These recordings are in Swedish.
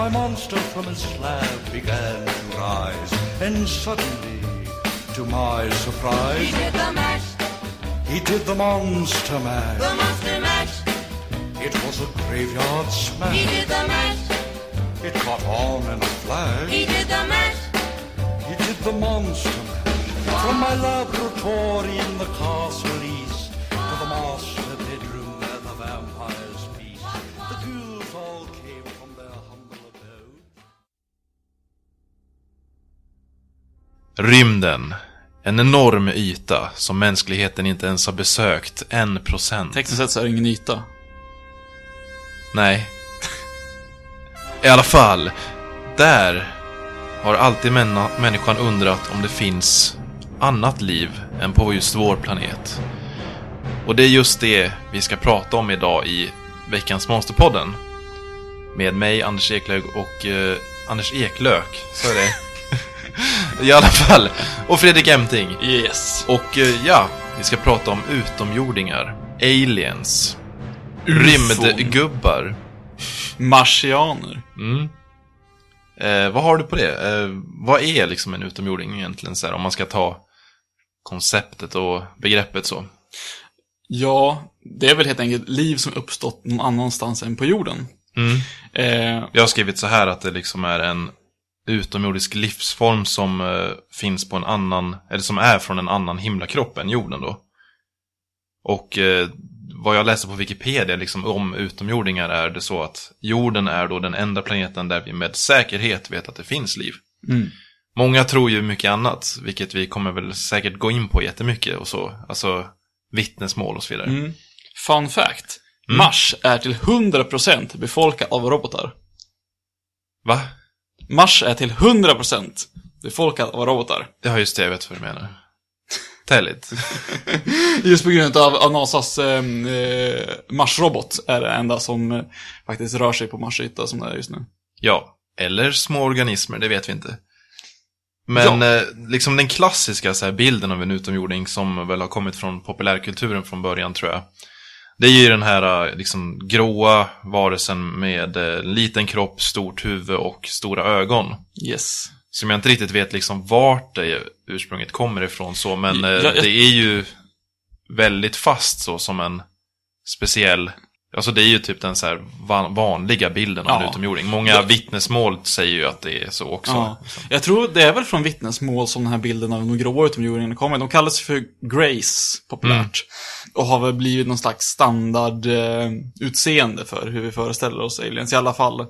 my monster from his slab began to rise, and suddenly, to my surprise, He did the mash, he did the monster mash. the monster mash. It was a graveyard smash. He did the mash, It caught on in a flash. he did the mash. He did the monster mash. From my laboratory in the castle Rymden. En enorm yta som mänskligheten inte ens har besökt en procent. Tekniskt sett så är det ingen yta. Nej. I alla fall, där har alltid människan undrat om det finns annat liv än på just vår planet. Och det är just det vi ska prata om idag i veckans Monsterpodden. Med mig, Anders Eklöf och eh, Anders Eklök, så är det. I alla fall. Och Fredrik Emting. Yes. Och eh, ja, vi ska prata om utomjordingar. Aliens. Ufon. Rymdgubbar. Marsianer. Mm. Eh, vad har du på det? Eh, vad är liksom en utomjording egentligen? Så här, om man ska ta konceptet och begreppet så. Ja, det är väl helt enkelt liv som uppstått någon annanstans än på jorden. Mm. Eh, Jag har skrivit så här att det liksom är en utomjordisk livsform som eh, finns på en annan, eller som är från en annan himlakropp än jorden då. Och eh, vad jag läser på Wikipedia liksom, om utomjordingar är det så att jorden är då den enda planeten där vi med säkerhet vet att det finns liv. mm. Många tror ju mycket annat, vilket vi kommer väl säkert gå in på jättemycket och så. Alltså vittnesmål och så vidare. Mm. Fun fact. Mm. Mars är till 100% befolkad av robotar. Va? Mars är till 100% befolkad av robotar. Ja, just det, jag vet vad du menar. Tell it. Just på grund av, av NASAs eh, eh, Marsrobot är det enda som eh, faktiskt rör sig på Mars yta som det är just nu. Ja, eller små organismer, det vet vi inte. Men eh, liksom den klassiska så här, bilden av en utomjording som väl har kommit från populärkulturen från början tror jag. Det är ju den här eh, liksom gråa varelsen med eh, liten kropp, stort huvud och stora ögon. Yes. Som jag inte riktigt vet liksom vart det ursprunget kommer ifrån så, men eh, Ja, jag- det är ju väldigt fast så som en speciell, alltså det är ju typ den så vanliga bilden av en Ja. utomjording. Många vittnesmål säger ju att det är så också. Ja. Jag tror det är väl från vittnesmål som den här bilden av de gråa utomjordingarna kommer. De kallas för Grace, populärt. Och har väl blivit någon slags standard eh, utseende för hur vi föreställer oss aliens. I alla fall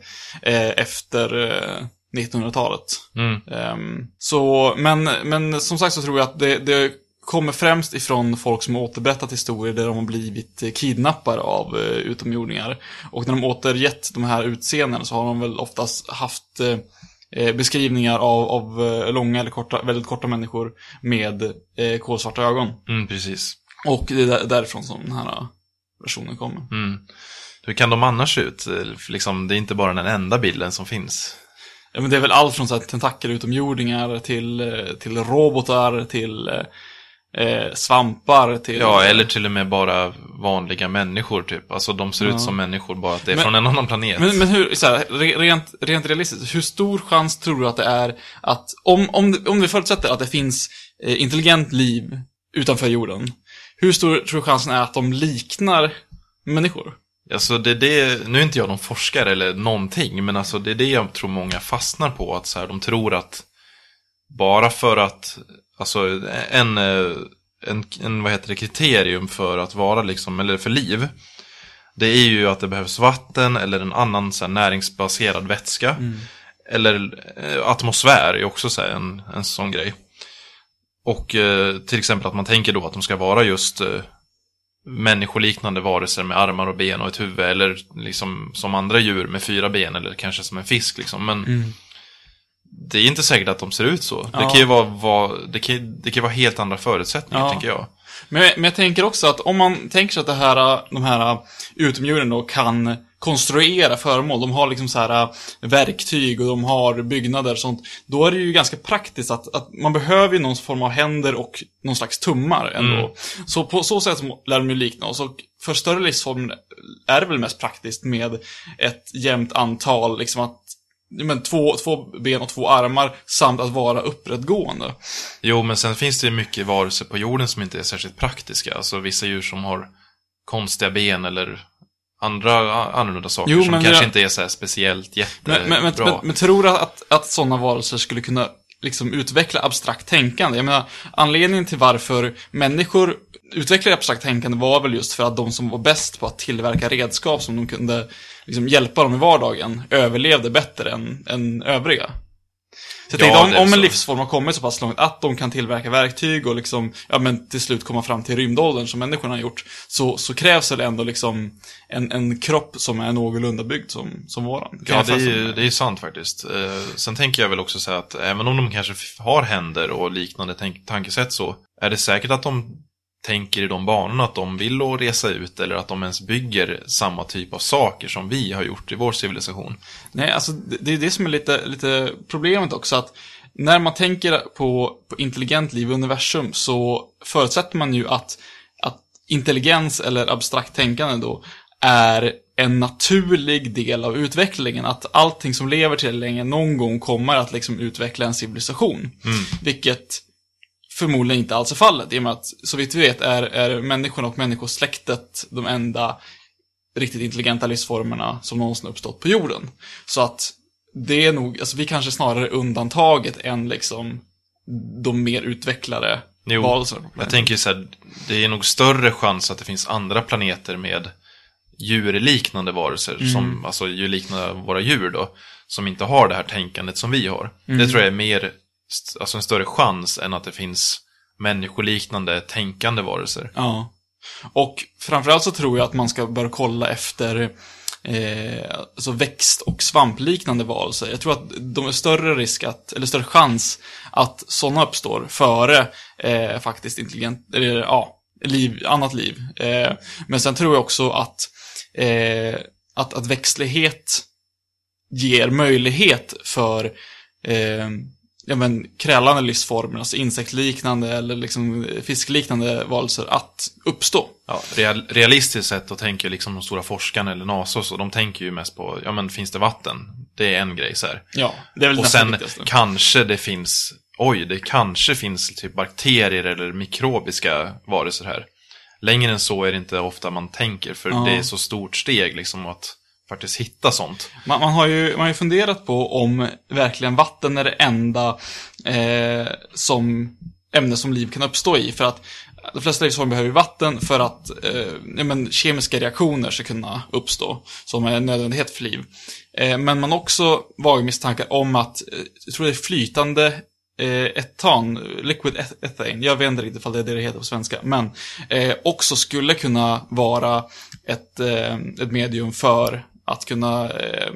eh, efter eh, 1900-talet. Mm. Ehm, så, men, men som sagt så tror jag att det, det kommer främst ifrån folk som har återberättat historier där de har blivit eh, kidnappade av eh, utomjordingar. Och när de återgett de här utseendena så har de väl oftast haft eh, eh, beskrivningar av, av eh, långa eller korta, väldigt korta människor med eh, kolsvarta ögon. Mm, precis. Och det är där, därifrån som den här versionen kommer. Mm. Hur kan de annars se ut? Liksom, det är inte bara den enda bilden som finns. Ja, men det är väl allt från så här tentakel utomjordingar till, till robotar, till eh, svampar, till... Ja, eller till och med bara vanliga människor typ. Alltså de ser Ja. ut som människor, bara att det är Men- från en annan planet. Men, men hur, så här, re- rent, rent realistiskt, hur stor chans tror du att det är att, om, om, om vi förutsätter att det finns eh, intelligent liv utanför jorden, hur stor tror du chansen är att de liknar människor? Alltså det det, nu är inte jag någon forskare eller någonting, men alltså det är det jag tror många fastnar på. Att så här, de tror att bara för att, alltså en, eh, en, en vad heter det, kriterium för att vara liksom, eller för liv. Det är ju att det behövs vatten eller en annan så här, näringsbaserad vätska. Eller eh, atmosfär är också så här, en, en sån grej. Och eh, till exempel att man tänker då att de ska vara just eh, människoliknande varelser med armar och ben och ett huvud. Eller liksom som andra djur med fyra ben eller kanske som en fisk liksom. Men det är inte säkert att de ser ut så. Det Ja. kan ju vara, vara, det kan, det kan vara helt andra förutsättningar, Ja. tänker jag. Men, men jag tänker också att om man tänker sig att det här, de här utomjorden då kan konstruera föremål. De har liksom så här äh, verktyg och de har byggnader och sånt. Då är det ju ganska praktiskt att, att man behöver ju någon form av händer och någon slags tummar ändå. Mm. Så på så sätt lär de ju likna oss. Och för större livsformer är det väl mest praktiskt med ett jämnt antal, liksom att men två, två ben och två armar samt att vara upprättgående. Jo, men sen finns det ju mycket varelser på jorden som inte är särskilt praktiska. Alltså vissa djur som har konstiga ben eller andra annorlunda saker Jo, som kanske jag- inte är så speciellt jättebra. Men, men, men, men, men tror du att, att sådana varelser skulle kunna liksom utveckla abstrakt tänkande? Jag menar, anledningen till varför människor utvecklade abstrakt tänkande var väl just för att de som var bäst på att tillverka redskap som de kunde liksom hjälpa dem i vardagen överlevde bättre än, än övriga. Så jag Ja, tänkte, om, om en livsform har kommit så pass långt att de kan tillverka verktyg och liksom, ja men till slut komma fram till rymdåldern som människorna har gjort, så, så krävs det ändå liksom en, en kropp som är någorlunda byggd som, som våran. Ja, det är ju det är sant faktiskt. Eh, sen tänker jag väl också säga att även om de kanske har händer och liknande tankesätt så, är det säkert att de tänker i de banorna att de vill resa ut eller att de ens bygger samma typ av saker som vi har gjort i vår civilisation. Nej, alltså det, är det som är lite, lite problemet också, att när man tänker på, på intelligent liv i universum så förutsätter man ju att, att intelligens eller abstrakt tänkande då är en naturlig del av utvecklingen. Att allting som lever till länge någon gång kommer att liksom utveckla en civilisation. Vilket förmodligen inte alls är fallet. I och med att, så vitt vi vet, är, är människorna och människosläktet de enda riktigt intelligenta livsformerna som någonsin uppstått på jorden. Så att det är nog, alltså vi kanske snarare är undantaget än liksom de mer utvecklade Jo, varelserna Jag tänker så här, det är nog större chans att det finns andra planeter med djurliknande varelser, Mm. som, alltså djurliknande våra djur då, som inte har det här tänkandet som vi har. Mm. Det tror jag är mer, alltså en större chans än att det finns människoliknande tänkande varelser. Ja. Och framförallt så tror jag att man ska börja kolla efter eh, alltså växt och svampliknande varelser. Jag tror att de är större risk att, eller större chans att sådana uppstår före eh, faktiskt intelligent, eller ja, liv, annat liv. Eh, men sen tror jag också att, eh, att, att växtlighet ger möjlighet för eh, ja, men, krällande livsformer, alltså insektliknande eller liksom fiskliknande varelser att uppstå. Ja, real, realistiskt sett då tänker liksom de stora forskarna eller NASA och så, de tänker ju mest på, ja men finns det vatten? Det är en grej så här. Ja, det är väl Och sen viktigaste. kanske det finns, oj, det kanske finns typ bakterier eller mikrobiska varelser här. Längre än så är det inte ofta man tänker, för Ja. det är så stort steg liksom att faktiskt hitta sånt. Man, man, har ju, man har ju funderat på om verkligen vatten är det enda eh, som, ämne som liv kan uppstå i. För att de flesta livsformer behöver ju vatten för att eh, men, kemiska reaktioner ska kunna uppstå, som är en nödvändighet för liv. Eh, men man har också vaga misstankar om att, eh, jag tror det är flytande eh, etan, liquid ethane, jag vet inte riktigt ifall det är det det heter på svenska, men eh, också skulle kunna vara ett, eh, ett medium för att kunna eh,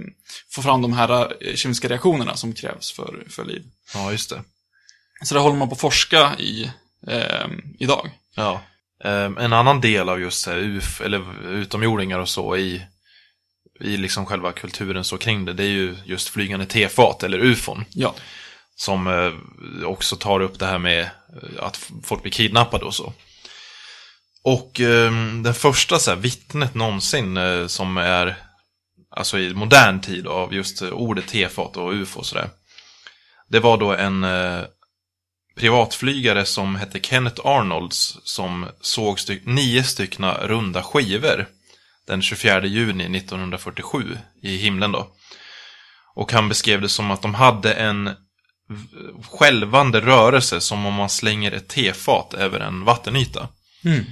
få fram de här eh, kemiska reaktionerna som krävs för, för liv. Ja, just det. Så det håller man på att forska i eh, idag. Ja. Ehm, en annan del av just här, UF, eller utomjordingar och så i, i liksom själva kulturen så kring det, det är ju just flygande tefat eller ufon. Ja. Som eh, också tar upp det här med eh, att folk blir kidnappade och så. Och eh, den första så här, vittnet någonsin som är, alltså i modern tid av just eh, ordet tefat och ufo och sådär. Det var då en eh, privatflygare som hette Kenneth Arnolds som såg styck, nio styckna runda skivor den 24 juni 1947 i himlen då. Och han beskrev det som att de hade en skälvande rörelse som om man slänger ett tefat över en vattenyta. Mm.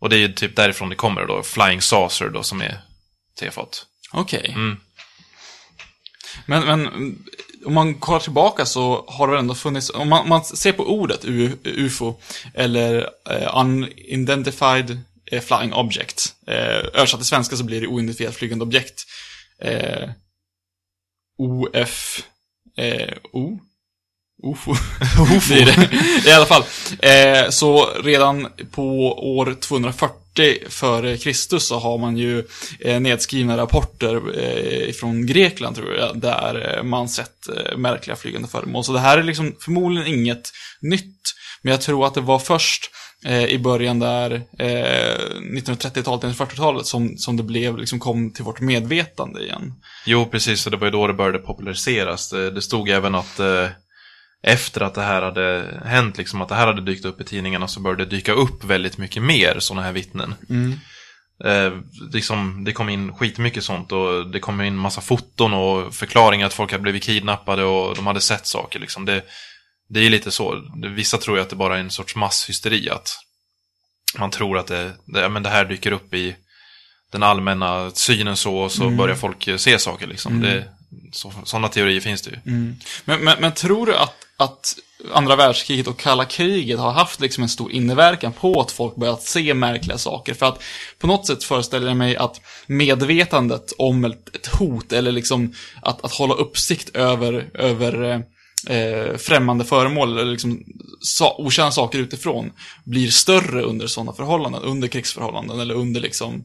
Och det är ju typ därifrån det kommer då, Flying Saucer då som är tefat. Okej. Mm. Men, men om man kollar tillbaka så har det väl ändå funnits, om man, man ser på ordet U, UFO, eller eh, Unidentified eh, Flying Object, eh, översatt till svenska så blir det oidentifierat flygande objekt. Eh, OF, eh, eh, O, UFO. Blir det. I alla fall. Eh, så redan på år 240 före Kristus så har man ju eh, nedskrivna rapporter eh, från Grekland, tror jag, där eh, man sett eh, märkliga flygande föremål. Så det här är liksom förmodligen inget nytt. Men jag tror att det var först eh, i början där, eh, 1930-talet, 1940-talet, som, som det blev, liksom kom till vårt medvetande igen. Jo, precis. Och det var ju då det började populariseras. Det, det stod även att efter att det här hade hänt, liksom att det här hade dykt upp i tidningarna, så började det dyka upp väldigt mycket mer sådana här vittnen. Eh, liksom, det kom in skitmycket sånt och det kom in massa foton och förklaringar att folk hade blivit kidnappade och de hade sett saker. Liksom. Det, det är lite så. Vissa tror ju att det bara är en sorts masshysteri. Att man tror att det, det, men det här dyker upp i den allmänna synen så och så börjar folk se saker. Liksom. Det, så, sådana teorier finns det ju. Men, men, men tror du att, att andra världskriget och kalla kriget har haft liksom en stor inverkan på att folk börjat se märkliga saker? För att på något sätt föreställer jag mig att medvetandet om ett, hot eller liksom att, att hålla uppsikt över, över eh, eh främmande föremål eller liksom sa, okända saker utifrån blir större under sådana förhållanden, under krigsförhållanden eller under liksom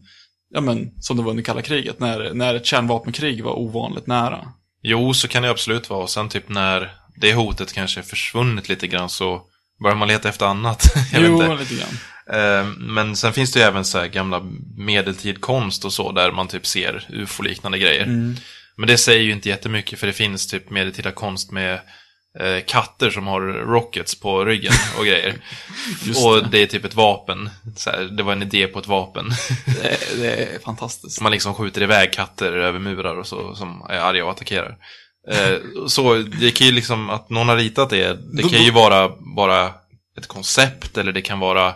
Ja men, som det var under kalla kriget, när, när ett kärnvapenkrig var ovanligt nära. Jo, så kan det absolut vara. Och sen typ när det hotet kanske är försvunnit lite grann så börjar man leta efter annat. Jag vet jo, inte. lite grann. Eh, Men sen finns det ju även så här gamla medeltidkonst och så där man typ ser ufo-liknande grejer. Men det säger ju inte jättemycket för det finns typ medeltida konst med eh, katter som har rockets på ryggen och grejer. Just och det är typ ett vapen. Här, det var en idé på ett vapen. Det, det är fantastiskt. Man liksom skjuter iväg katter över murar och så som är arga och attackerar. Eh, så det kan ju liksom, att någon har ritat det, det kan ju vara bara ett koncept eller det kan vara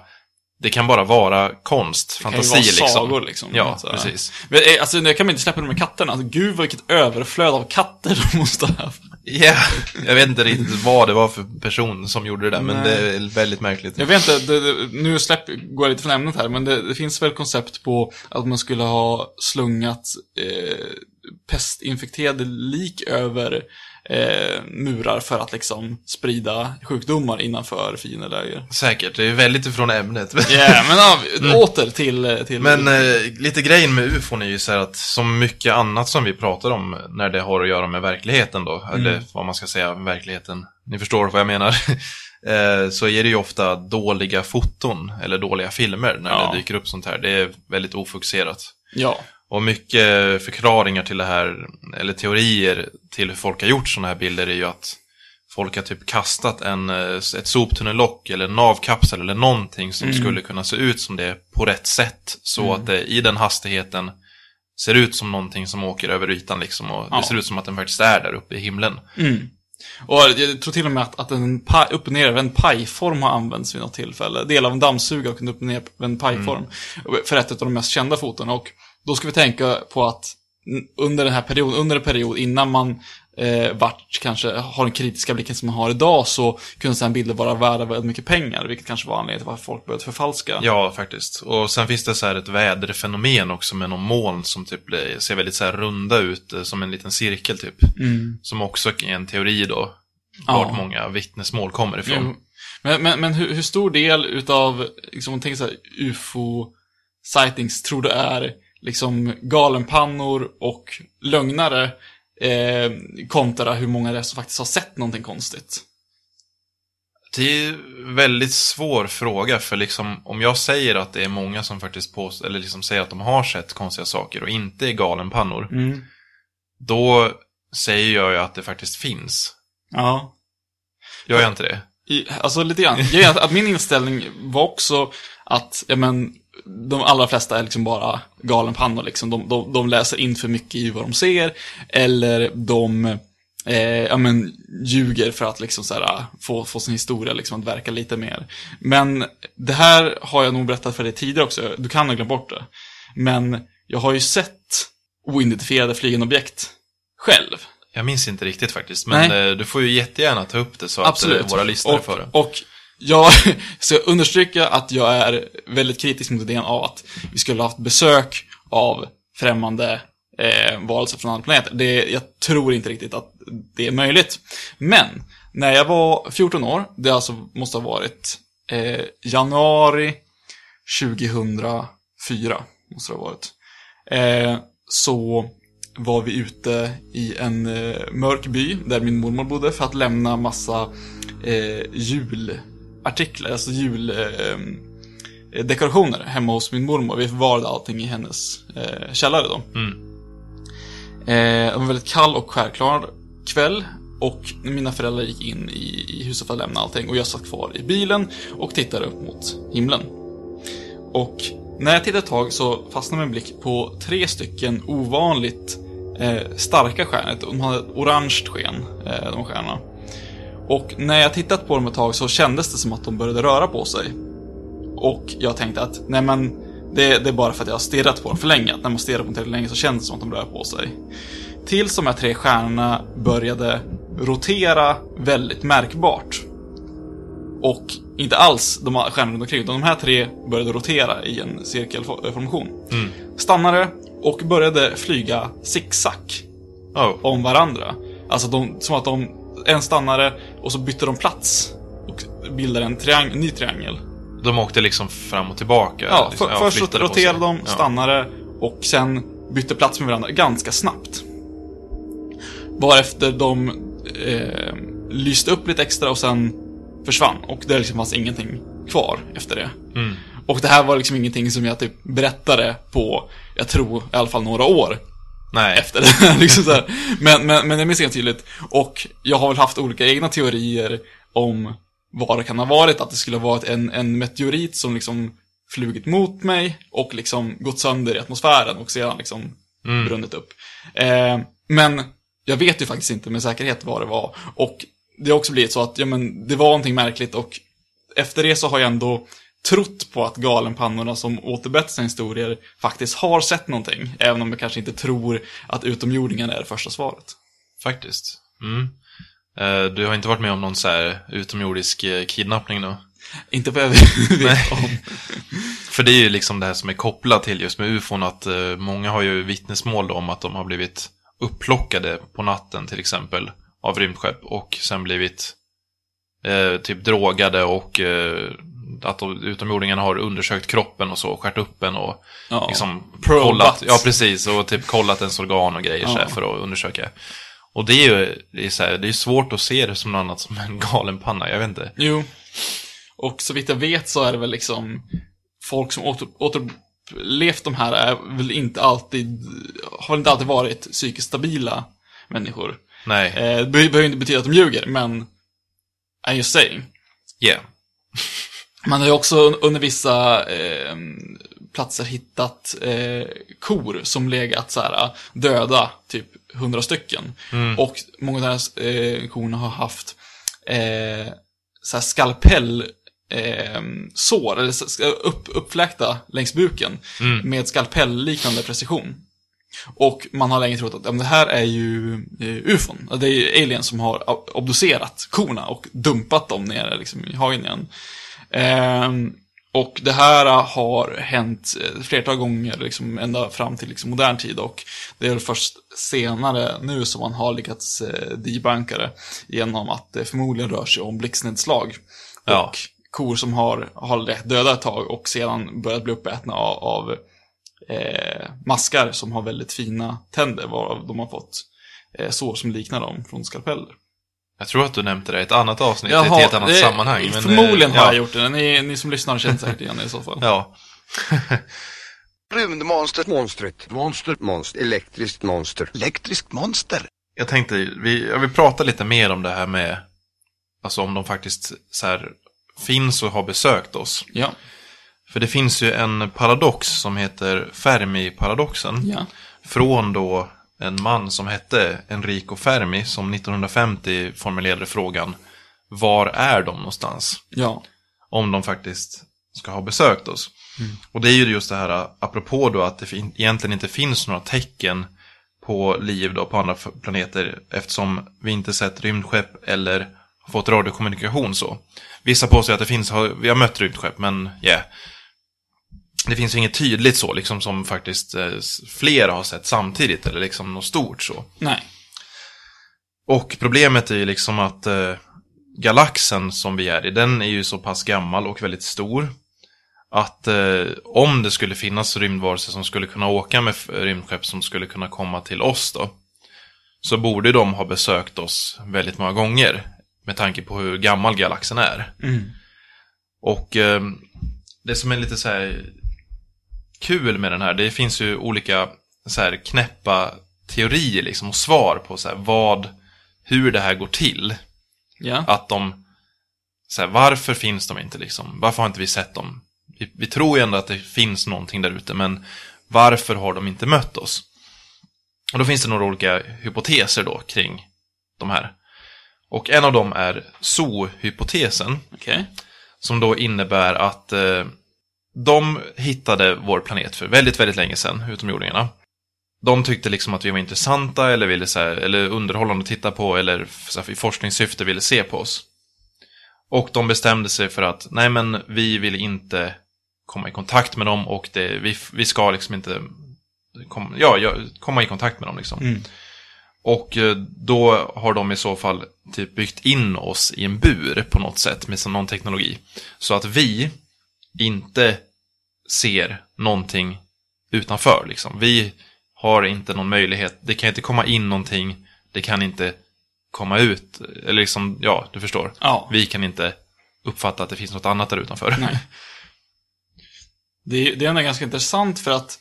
det kan bara vara konst, kan ju fantasi vara liksom. sagor, liksom. Ja, Så, precis. Men, eh, Alltså, jag kan man inte släppa de med katterna. Alltså, gud vilket överflöd av katter de måste ha haft. Ja, jag vet inte riktigt vad det var för person som gjorde det där, men Nej. det är väldigt märkligt. Jag vet inte, det, det, nu släpp, går jag lite från ämnet här, men det, det finns väl koncept på att man skulle ha slungat eh, pestinfekterade lik över eh, murar för att liksom sprida sjukdomar innanför fiendeläger. Säkert, det är väldigt ifrån ämnet. Ja, men ja, åter till... till Men eh, lite grejen med ufon är ju så här att som mycket annat som vi pratar om när det har att göra med verkligheten då, eller vad man ska säga, verkligheten, ni förstår vad jag menar, eh, så är det ju ofta dåliga foton eller dåliga filmer när Ja. det dyker upp sånt här. Det är väldigt ofokuserat. Ja. Och mycket förklaringar till det här, eller teorier till hur folk har gjort sådana här bilder är ju att folk har typ kastat en, eh, ett soptunnellock eller en navkapsel eller någonting som skulle kunna se ut som det på rätt sätt. Så att det i den hastigheten ser ut som någonting som åker över ytan liksom. Och Ja. det ser ut som att den faktiskt är där uppe i himlen. Mm. Och jag tror till och med att, att en pa, upp och ner en pajform har använts vid något tillfälle. Del av en dammsugare kunde upp och ner en pajform. För ett av de mest kända foton. Och då ska vi tänka på att under den här perioden, under en period innan man eh, vart kanske har den kritiska blicken som man har idag så kunde sådana bilder vara värda väldigt mycket pengar. Vilket kanske var anledningen till varför folk började förfalska. Ja, faktiskt. Och sen finns det så här ett väderfenomen också med någon moln som typ ser väldigt så här runda ut, eh, som en liten cirkel typ. Mm. Som också är en teori då, Ja. vart många vittnesmål kommer ifrån. Jo. Men, men, men hur, hur stor del utav, liksom, tänker så här, ufo-sightings tror du är liksom galenpannor och lögnare eh, kontra hur många det är som faktiskt har sett någonting konstigt? Det är en väldigt svår fråga, för liksom, om jag säger att det är många som faktiskt påstår, eller liksom säger att de har sett konstiga saker och inte är galenpannor, Mm. då säger jag ju att det faktiskt finns. Ja. Gör jag inte det? I, alltså lite grann. Att min inställning var också att, ja men, de allra flesta är liksom bara galenpannor liksom. De, de, de läser in för mycket i vad de ser. Eller de, eh, ja men, ljuger för att liksom så här, få, få sin historia liksom att verka lite mer. Men det här har jag nog berättat för dig tidigare också. Du kan ha glömt bort det. Men jag har ju sett oidentifierade flygande objekt själv. Jag minns inte riktigt faktiskt, men Nej. eh, du får ju jättegärna ta upp det så att Absolut. eh, våra lyssnare får det. Och jag ska understryka att jag är väldigt kritisk mot idén av att vi skulle ha haft besök av främmande eh, varelser från andra planeter. Det, jag tror inte riktigt att det är möjligt. Men, När jag var 14 år, det alltså måste ha varit eh, januari 2004, måste det ha varit. Eh, så var vi ute i en eh, mörk by där min mormor bodde för att lämna massa eh, julartiklar, alltså juldekorationer eh, dekorationer hemma hos min mormor. Vi förvarade allting i hennes eh, källare då. Mm. Eh, det var en väldigt kall och skärklar kväll. Och mina föräldrar gick in i, i huset för att lämna allting och jag satt kvar i bilen och tittade upp mot himlen. Och när jag tittade ett tag så fastnade min blick på tre stycken ovanligt eh, starka stjärnor. De hade ett orange sken, eh, de stjärnorna. Och när jag tittat på dem ett tag så kändes det som att de började röra på sig. Och jag tänkte att, nej men, det, det är bara för att jag har stirrat på dem för länge. Att när man stirrar på dem tillräckligt länge så känns det som att de rör på sig. Tills de här tre stjärnorna började rotera väldigt märkbart. Och inte alls de här stjärnorna runt omkring, utan de här tre började rotera i en cirkelformation. Stannade och började flyga zigzag Oh. om varandra. Alltså de, som att de, en stannade och så bytte de plats. Och bildade en triang, ny triangel. De åkte liksom fram och tillbaka. Ja, liksom, för, först flyttade på roterade de, Ja. stannade och sen bytte plats med varandra ganska snabbt. Varefter de eh, lyste upp lite extra och sen försvann. Och det liksom fanns ingenting kvar efter det. Mm. Och det här var liksom ingenting som jag typ berättade på, jag tror i alla fall några år Nej. efter det. liksom så här. Men, men, men jag minns ganska tydligt. Och jag har väl haft olika egna teorier om vad det kan ha varit. Att det skulle ha varit en, en meteorit som liksom flugit mot mig och liksom gått sönder i atmosfären och sedan liksom Mm. brunnit upp. Eh, men jag vet ju faktiskt inte med säkerhet vad det var. Och det har också blivit så att, ja men, det var någonting märkligt och efter det så har jag ändå trott på att galenpannorna som återberättar sina historier faktiskt har sett någonting. Även om jag kanske inte tror att utomjordingarna är det första svaret. Faktiskt. Mm. Eh, Du har inte varit med om någon så här utomjordisk eh, kidnappning då? Inte vad jag vet om. För det är ju liksom det här som är kopplat till just med ufon, att eh, många har ju vittnesmål om att de har blivit upplockade på natten till exempel av rymdskepp och sen blivit eh, typ drogade och eh, att utomjordingarna har undersökt kroppen och så, skärt upp en och Ja. liksom Probat. kollat, ja precis, och typ kollat ens organ och grejer så här, Ja. för att undersöka. Och det är ju, det är, så här, det är svårt att se det som något annat som en galen panna, jag vet inte. Jo. Och så vitt jag vet så är det väl liksom folk som åter, återlevt de här är väl inte alltid, har inte alltid varit psykiskt stabila människor. Nej, Eh, det behöver inte betyda att de ljuger, men I'm just saying. yeah. Man har ju också un- under vissa eh, platser hittat eh, kor som legat så här döda, typ hundra stycken. Och många av de här eh, korna har haft eh, så här skalpell eh, sår, eller upp, uppfläkta längs buken med skalpell-liknande precision. Och man har länge trott att ja, det här är ju eh, ufon. Det är ju aliens som har ob- obducerat korna och dumpat dem nere liksom, i hagen igen. Ehm, och det här har hänt eh, flertal gånger, liksom, ända fram till liksom, modern tid. Och det är först senare nu som man har lyckats eh, debunka det genom att det förmodligen rör sig om blixtnedslag. Ja. Och kor som har, har döda ett tag och sedan börjat bli uppätna av, av eh, maskar som har väldigt fina tänder, varav de har fått eh, sår som liknar dem från skalpeller. Jag tror att du nämnde det i ett annat avsnitt, i ett helt annat det- sammanhang. men, Förmodligen eh, har ja. jag gjort det. Ni, ni som lyssnar känner säkert igen det i så fall. Ja. Rymdmonstret. Monstret. Monster. Monster. Elektriskt monster. Elektriskt monster. Jag tänkte, vi, jag vill prata lite mer om det här med, alltså om de faktiskt så här, finns och har besökt oss. Ja. För det finns ju en paradox som heter Fermi-paradoxen. Ja. Från då en man som hette Enrico Fermi som 1950 formulerade frågan Var är de någonstans? Ja. Om de faktiskt ska ha besökt oss. Och det är ju just det här, apropå då att det egentligen inte finns några tecken på liv då på andra planeter eftersom vi inte sett rymdskepp eller fått radiokommunikation så. Vissa påstår att det finns, vi har mött rymdskepp men yeah. Det finns ju inget tydligt så liksom som faktiskt eh, flera har sett samtidigt eller liksom något stort så. Nej. Och problemet är ju liksom att eh, galaxen som vi är i, den är ju så pass gammal och väldigt stor. Att eh, om det skulle finnas rymdvarelser som skulle kunna åka med rymdskepp som skulle kunna komma till oss då. Så borde de ha besökt oss väldigt många gånger. Med tanke på hur gammal galaxen är. Och eh, det som är lite så här kul med den här, det finns ju olika så här knäppa teorier liksom och svar på så här vad, hur det här går till. Ja. Att de, så här, varför finns de inte liksom? Varför har inte vi sett dem? Vi, vi tror ju ändå att det finns någonting där ute, men varför har de inte mött oss? Och då finns det några olika hypoteser då kring de här. Och en av dem är zoo-hypotesen. Okej. Som då innebär att eh, de hittade vår planet för väldigt, väldigt länge sedan, utomjordingarna. De tyckte liksom att vi var intressanta eller ville så här, eller underhållande att titta på eller så här, i forskningssyfte ville se på oss. Och de bestämde sig för att, nej men vi vill inte komma i kontakt med dem och det, vi, vi ska liksom inte kom, ja, komma i kontakt med dem liksom. Mm. Och eh, då har de i så fall typ byggt in oss i en bur på något sätt med någon teknologi. Så att vi inte ser någonting utanför liksom. Vi har inte någon möjlighet, det kan inte komma in någonting, det kan inte komma ut, eller liksom, ja, du förstår. Ja. Vi kan inte uppfatta att det finns något annat där utanför. Nej. Det är, det är ändå ganska intressant för att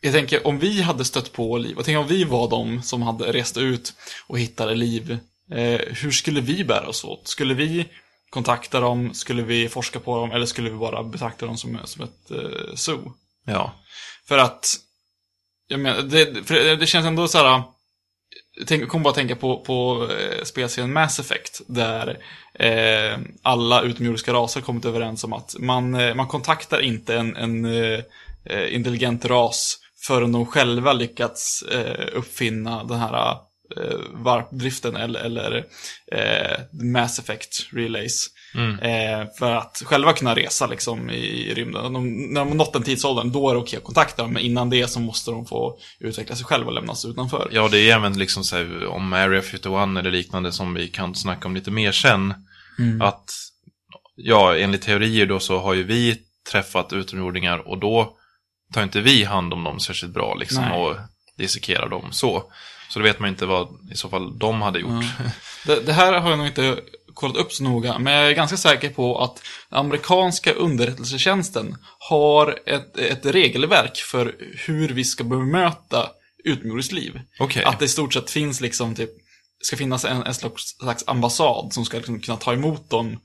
jag tänker om vi hade stött på liv, och tänk om vi var de som hade rest ut och hittade liv. Eh, hur skulle vi bära oss åt? Skulle vi kontakta dem? Skulle vi forska på dem? Eller skulle vi bara betrakta dem som, som ett eh, zoo? Ja. För att, jag menar, det, för det, känns ändå så här. Tänk, kom bara att tänka på, på eh, spelserien Mass Effect, där eh, alla utomjordiska raser kommit överens om att man, eh, man kontaktar inte en, en eh, intelligent ras förrän de själva lyckats eh, uppfinna den här varpdriften eller, eller eh, Mass Effect Relays. Mm. Eh, för att själva kunna resa liksom i rymden. De, när de har nått den tidsåldern, då är det okej att kontakta dem. Men innan det så måste de få utveckla sig själva och lämnas utanför. Ja, det är även liksom så här, om Area 51 eller liknande som vi kan snacka om lite mer sen. Att, ja, enligt teorier då så har ju vi träffat utomjordingar och då tar inte vi hand om dem särskilt bra liksom Nej. och dissekerar dem så. Så då vet man inte vad i så fall de hade gjort. Det, det här har jag nog inte kollat upp så noga, men jag är ganska säker på att den amerikanska underrättelsetjänsten har ett, ett regelverk för hur vi ska bemöta utomjordiskt liv. Okej. Att det i stort sett finns liksom typ, ska finnas en, en slags, slags ambassad som ska liksom kunna ta emot dem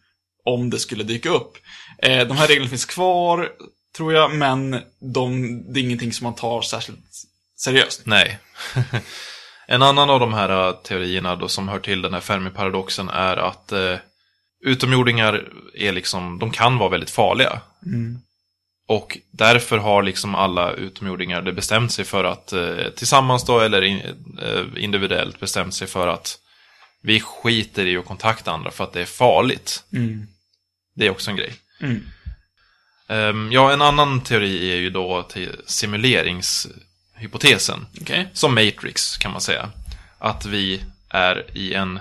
om det skulle dyka upp. Eh, de här reglerna finns kvar, tror jag, men de, det är ingenting som man tar särskilt seriöst. Nej. en annan av de här uh, teorierna då som hör till den här Fermi-paradoxen är att uh, utomjordingar är liksom, de kan vara väldigt farliga. Och därför har liksom alla utomjordingar det bestämt sig för att uh, tillsammans då eller in, uh, individuellt bestämt sig för att vi skiter i att kontakta andra för att det är farligt. Det är också en grej. Mm. Ehm, ja, en annan teori är ju då till simuleringshypotesen. Okej? Som Matrix kan man säga. Att vi är i en,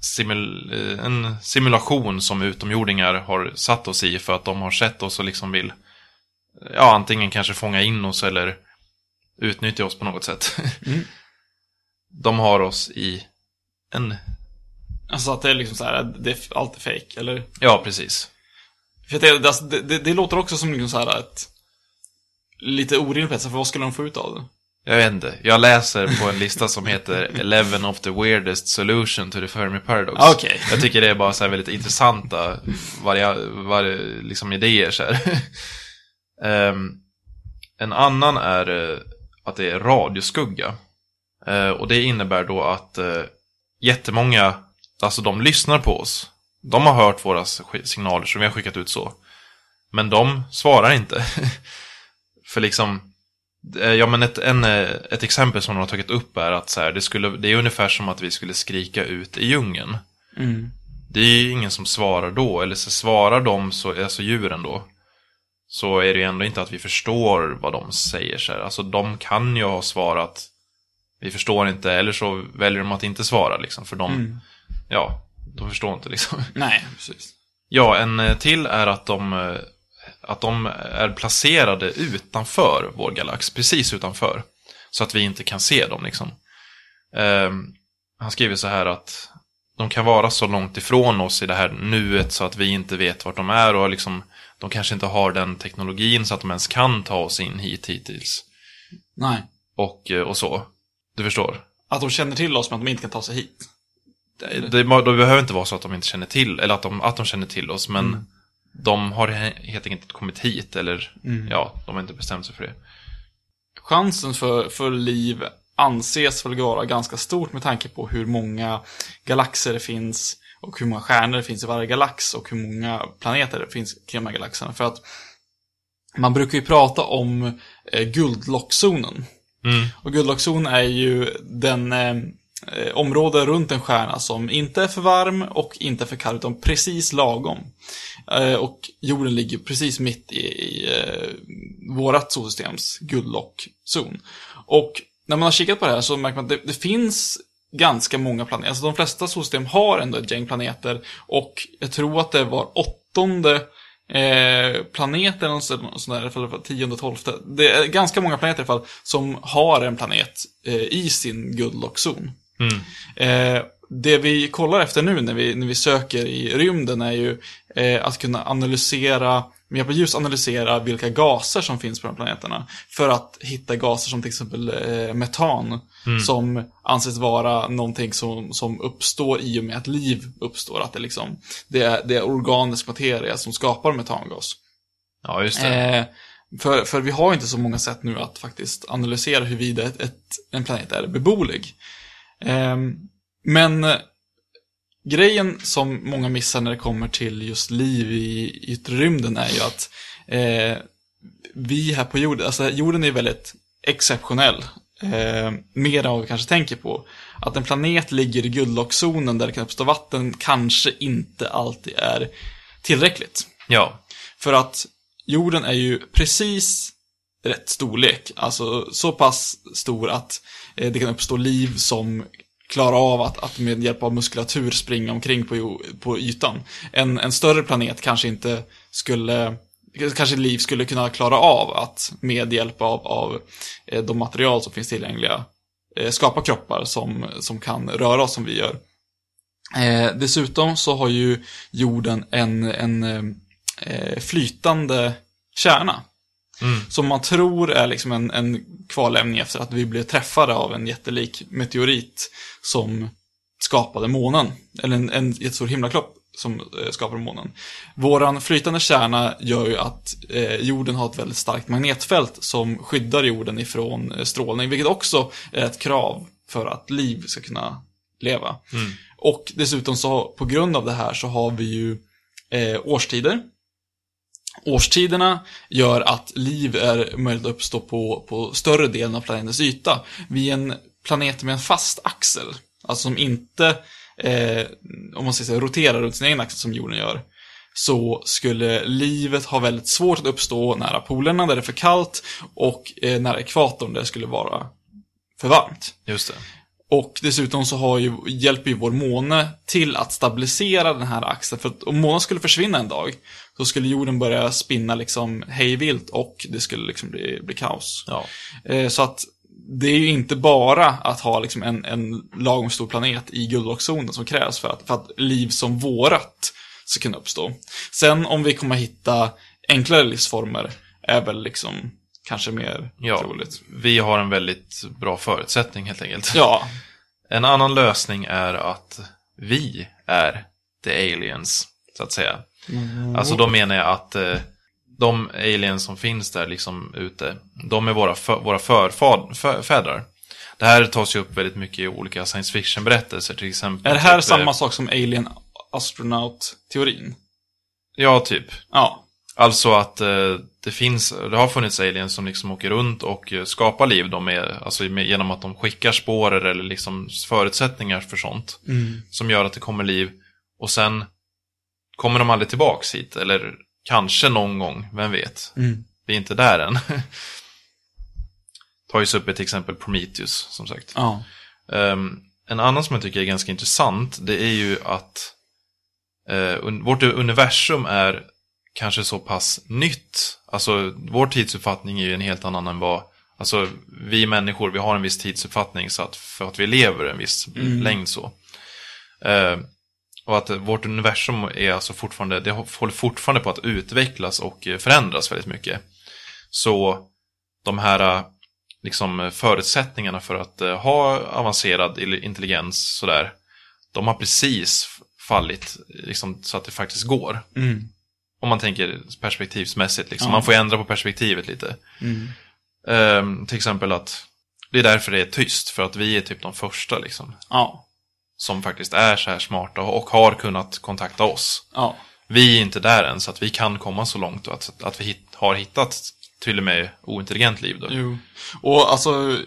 simul en simulation som utomjordingar har satt oss i för att de har sett oss och liksom vill ja, antingen kanske fånga in oss eller utnyttja oss på något sätt. De har oss i en, Alltså att det är liksom så här, det är, allt är fake eller? ja precis. För att det, det, alltså, det, det, det låter också som liksom så här ett... Lite orimligt för vad skulle de få ut av det? Jag vet inte. Jag läser på en lista som heter 11 of the weirdest solution to the Fermi Paradox. Okej. Jag tycker det är bara så väldigt intressanta varia, var, liksom idéer så här. Ehm, en annan är eh, att det är radioskugga. Eh, och det innebär då att uh, jättemånga, alltså de lyssnar på oss. De har hört våra signaler som vi har skickat ut så. Men de svarar inte. För liksom, Ja men ett, en, eh, ett exempel som de har tagit upp är att så här, det, skulle, det är ungefär som att vi skulle skrika ut i djungeln. Det är ju ingen som svarar då, eller så svarar de, så, alltså djuren då, så är det ju ändå inte att vi förstår vad de säger. Så här. Alltså de kan ju ha svarat, vi förstår inte, eller så väljer de att inte svara liksom, för de, ja, de förstår inte liksom. Nej, precis. Ja, en eh, till är att de, eh, att de är placerade utanför vår galax, precis utanför. Så att vi inte kan se dem liksom. Ehm, han skriver så här att de kan vara så långt ifrån oss i det här nuet så att vi inte vet vart de är och liksom, de kanske inte har den teknologin så att de ens kan ta oss in hit hittills. Nej. Och, eh, och så. Du förstår? Att de känner till oss men att de inte kan ta sig hit. Det, det, det behöver inte vara så att de inte känner till, eller att de, att de känner till oss, men Mm. De har he- helt enkelt inte kommit hit, eller ja, de har inte bestämt sig för det. Chansen för, för liv anses väl vara ganska stort med tanke på hur många galaxer det finns och hur många stjärnor det finns i varje galax och hur många planeter det finns kring de här galaxerna. För att man brukar ju prata om eh, guldlockzonen. Mm. Och guldlockzon är ju den eh, eh, område runt en stjärna som inte är för varm och inte för kall, utan precis lagom. Eh, och jorden ligger precis mitt i, i eh, vårat solsystems guldlockzon. Och när man har kikat på det här så märker man att det, det finns ganska många planeter. Alltså de flesta solsystem har ändå ett gäng planeter och jag tror att det var åttonde eh, planet eller något sånt där, fall tionde, tolfte. Det är ganska många planeter i alla fall som har en planet eh, i sin guldlockzon. Mm. Eh, det vi kollar efter nu när vi, när vi söker i rymden är ju eh, att kunna analysera, med hjälp av ljus analysera vilka gaser som finns på de planeterna. För att hitta gaser som till exempel eh, metan, som anses vara någonting som, som uppstår i och med att liv uppstår. Att det, liksom, det, är, det är organisk materia som skapar metangas. Ja, just det. Eh, för, för vi har inte så många sätt nu att faktiskt analysera huruvida ett, ett, en planet är beboelig. Eh, men eh, grejen som många missar när det kommer till just liv i yttre rymden är ju att eh, vi här på jorden, alltså jorden är väldigt exceptionell. Eh, mer än vad vi kanske tänker på. Att en planet ligger i guldlockzonen där det kan uppstå vatten kanske inte alltid är tillräckligt. Ja, För att jorden är ju precis rätt storlek. Alltså så pass stor att eh, det kan uppstå liv som klara av att, att med hjälp av muskulatur springa omkring på, på ytan. En, en större planet kanske inte skulle Kanske liv skulle kunna klara av att med hjälp av, av eh, de material som finns tillgängliga eh, skapa kroppar som, som kan röra oss som vi gör. Eh, dessutom så har ju jorden en, en eh, flytande kärna. Mm. Som man tror är liksom en, en kvarlämning efter att vi blev träffade av en jättelik meteorit som skapade månen. Eller en, en jättestor himlakropp som eh, skapade månen. Våran flytande kärna gör ju att eh, jorden har ett väldigt starkt magnetfält som skyddar jorden ifrån eh, strålning, vilket också är ett krav för att liv ska kunna leva. Mm. Och dessutom så på grund av det här så har vi ju eh, årstider. Årstiderna gör att liv är möjligt att uppstå på, på större delen av planetens yta. Vi är en planet med en fast axel. Alltså som inte, eh, om man säger så, roterar runt sin egen axel som jorden gör. Så skulle livet ha väldigt svårt att uppstå nära polerna där det är för kallt och eh, nära ekvatorn där det skulle vara för varmt. just det. Och dessutom så har ju, hjälper ju vår måne till att stabilisera den här axeln. För att om månen skulle försvinna en dag, så skulle jorden börja spinna liksom hejvilt och det skulle liksom bli, bli kaos. Ja. Eh, så att det är ju inte bara att ha liksom en, en lagom stor planet i guldrockzonen som krävs för att, för att liv som vårat ska kunna uppstå. Sen om vi kommer hitta enklare livsformer är väl liksom kanske mer Ja. troligt. Vi har en väldigt bra förutsättning helt enkelt. Ja, En annan lösning är att vi är the aliens, så att säga. Alltså då menar jag att eh, de aliens som finns där liksom ute, de är våra, för, våra förfad, för, fädrar. Det här tas ju upp väldigt mycket i olika science fiction-berättelser till exempel. är det här typ, samma eh, sak som Alien Astronaut-teorin? Ja, typ. Ja. Alltså att eh, det finns, det har funnits aliens som liksom åker runt och eh, skapar liv då med, alltså genom att de skickar spårer eller liksom förutsättningar för sånt. Som gör att det kommer liv. Och sen kommer de aldrig tillbaks hit. Eller kanske någon gång, vem vet. Mm. Vi är inte där än. Tar ju upp ett exempel Prometheus, som sagt. Ja. Ehm, en annan som jag tycker är ganska intressant, det är ju att un, vårt universum är kanske så pass nytt. Alltså, vår tidsuppfattning är ju en helt annan än vad Alltså, vi människor, vi har en viss tidsuppfattning så att för att vi lever en viss längd så. Eh, och att vårt universum är alltså fortfarande, det håller fortfarande på att utvecklas och eh, förändras väldigt mycket. Så de här eh, liksom, förutsättningarna för att eh, ha avancerad intelligens sådär, de har precis fallit liksom, så att det faktiskt går. Mm. Om man tänker perspektivsmässigt, liksom. Ja. man får ändra på perspektivet lite. Mm. Ehm, till exempel att det är därför det är tyst, för att vi är typ de första liksom, Ja. Som faktiskt är så här smarta och har kunnat kontakta oss. Ja. Vi är inte där än, så att vi kan komma så långt att, att vi hit, har hittat till och med ointelligent liv. Då. Jo. Och alltså,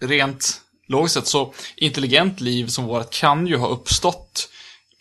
rent logiskt sett så, intelligent liv som vårt kan ju ha uppstått,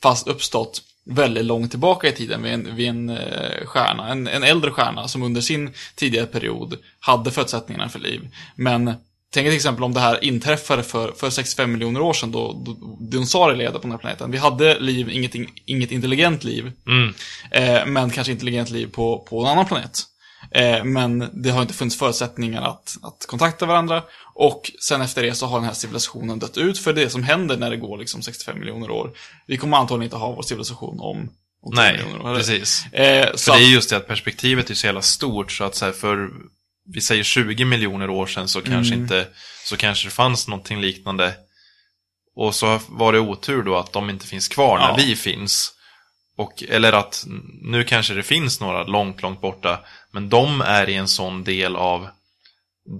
fast uppstått väldigt långt tillbaka i tiden vid en, vid en eh, stjärna, en, en äldre stjärna som under sin tidigare period hade förutsättningarna för liv. Men tänk till exempel om det här inträffade för, för 65 miljoner år sedan då, då dinosaurier levde på den här planeten. Vi hade liv, inget, inget intelligent liv, Mm. eh, men kanske intelligent liv på, på en annan planet. Eh, men det har inte funnits förutsättningar att, att kontakta varandra. Och sen efter det så har den här civilisationen dött ut för det som händer när det går liksom 65 miljoner år. Vi kommer antagligen inte ha vår civilisation om, om 10 Nej, miljoner år. eller? precis. Eh, För det är just det att perspektivet är så jävla stort så att så här, för vi säger 20 miljoner år sedan så kanske Mm. inte så kanske det fanns någonting liknande. Och så var det otur då att de inte finns kvar när Ja. vi finns. Och, eller att nu kanske det finns några långt, långt borta. Men de är i en sån del av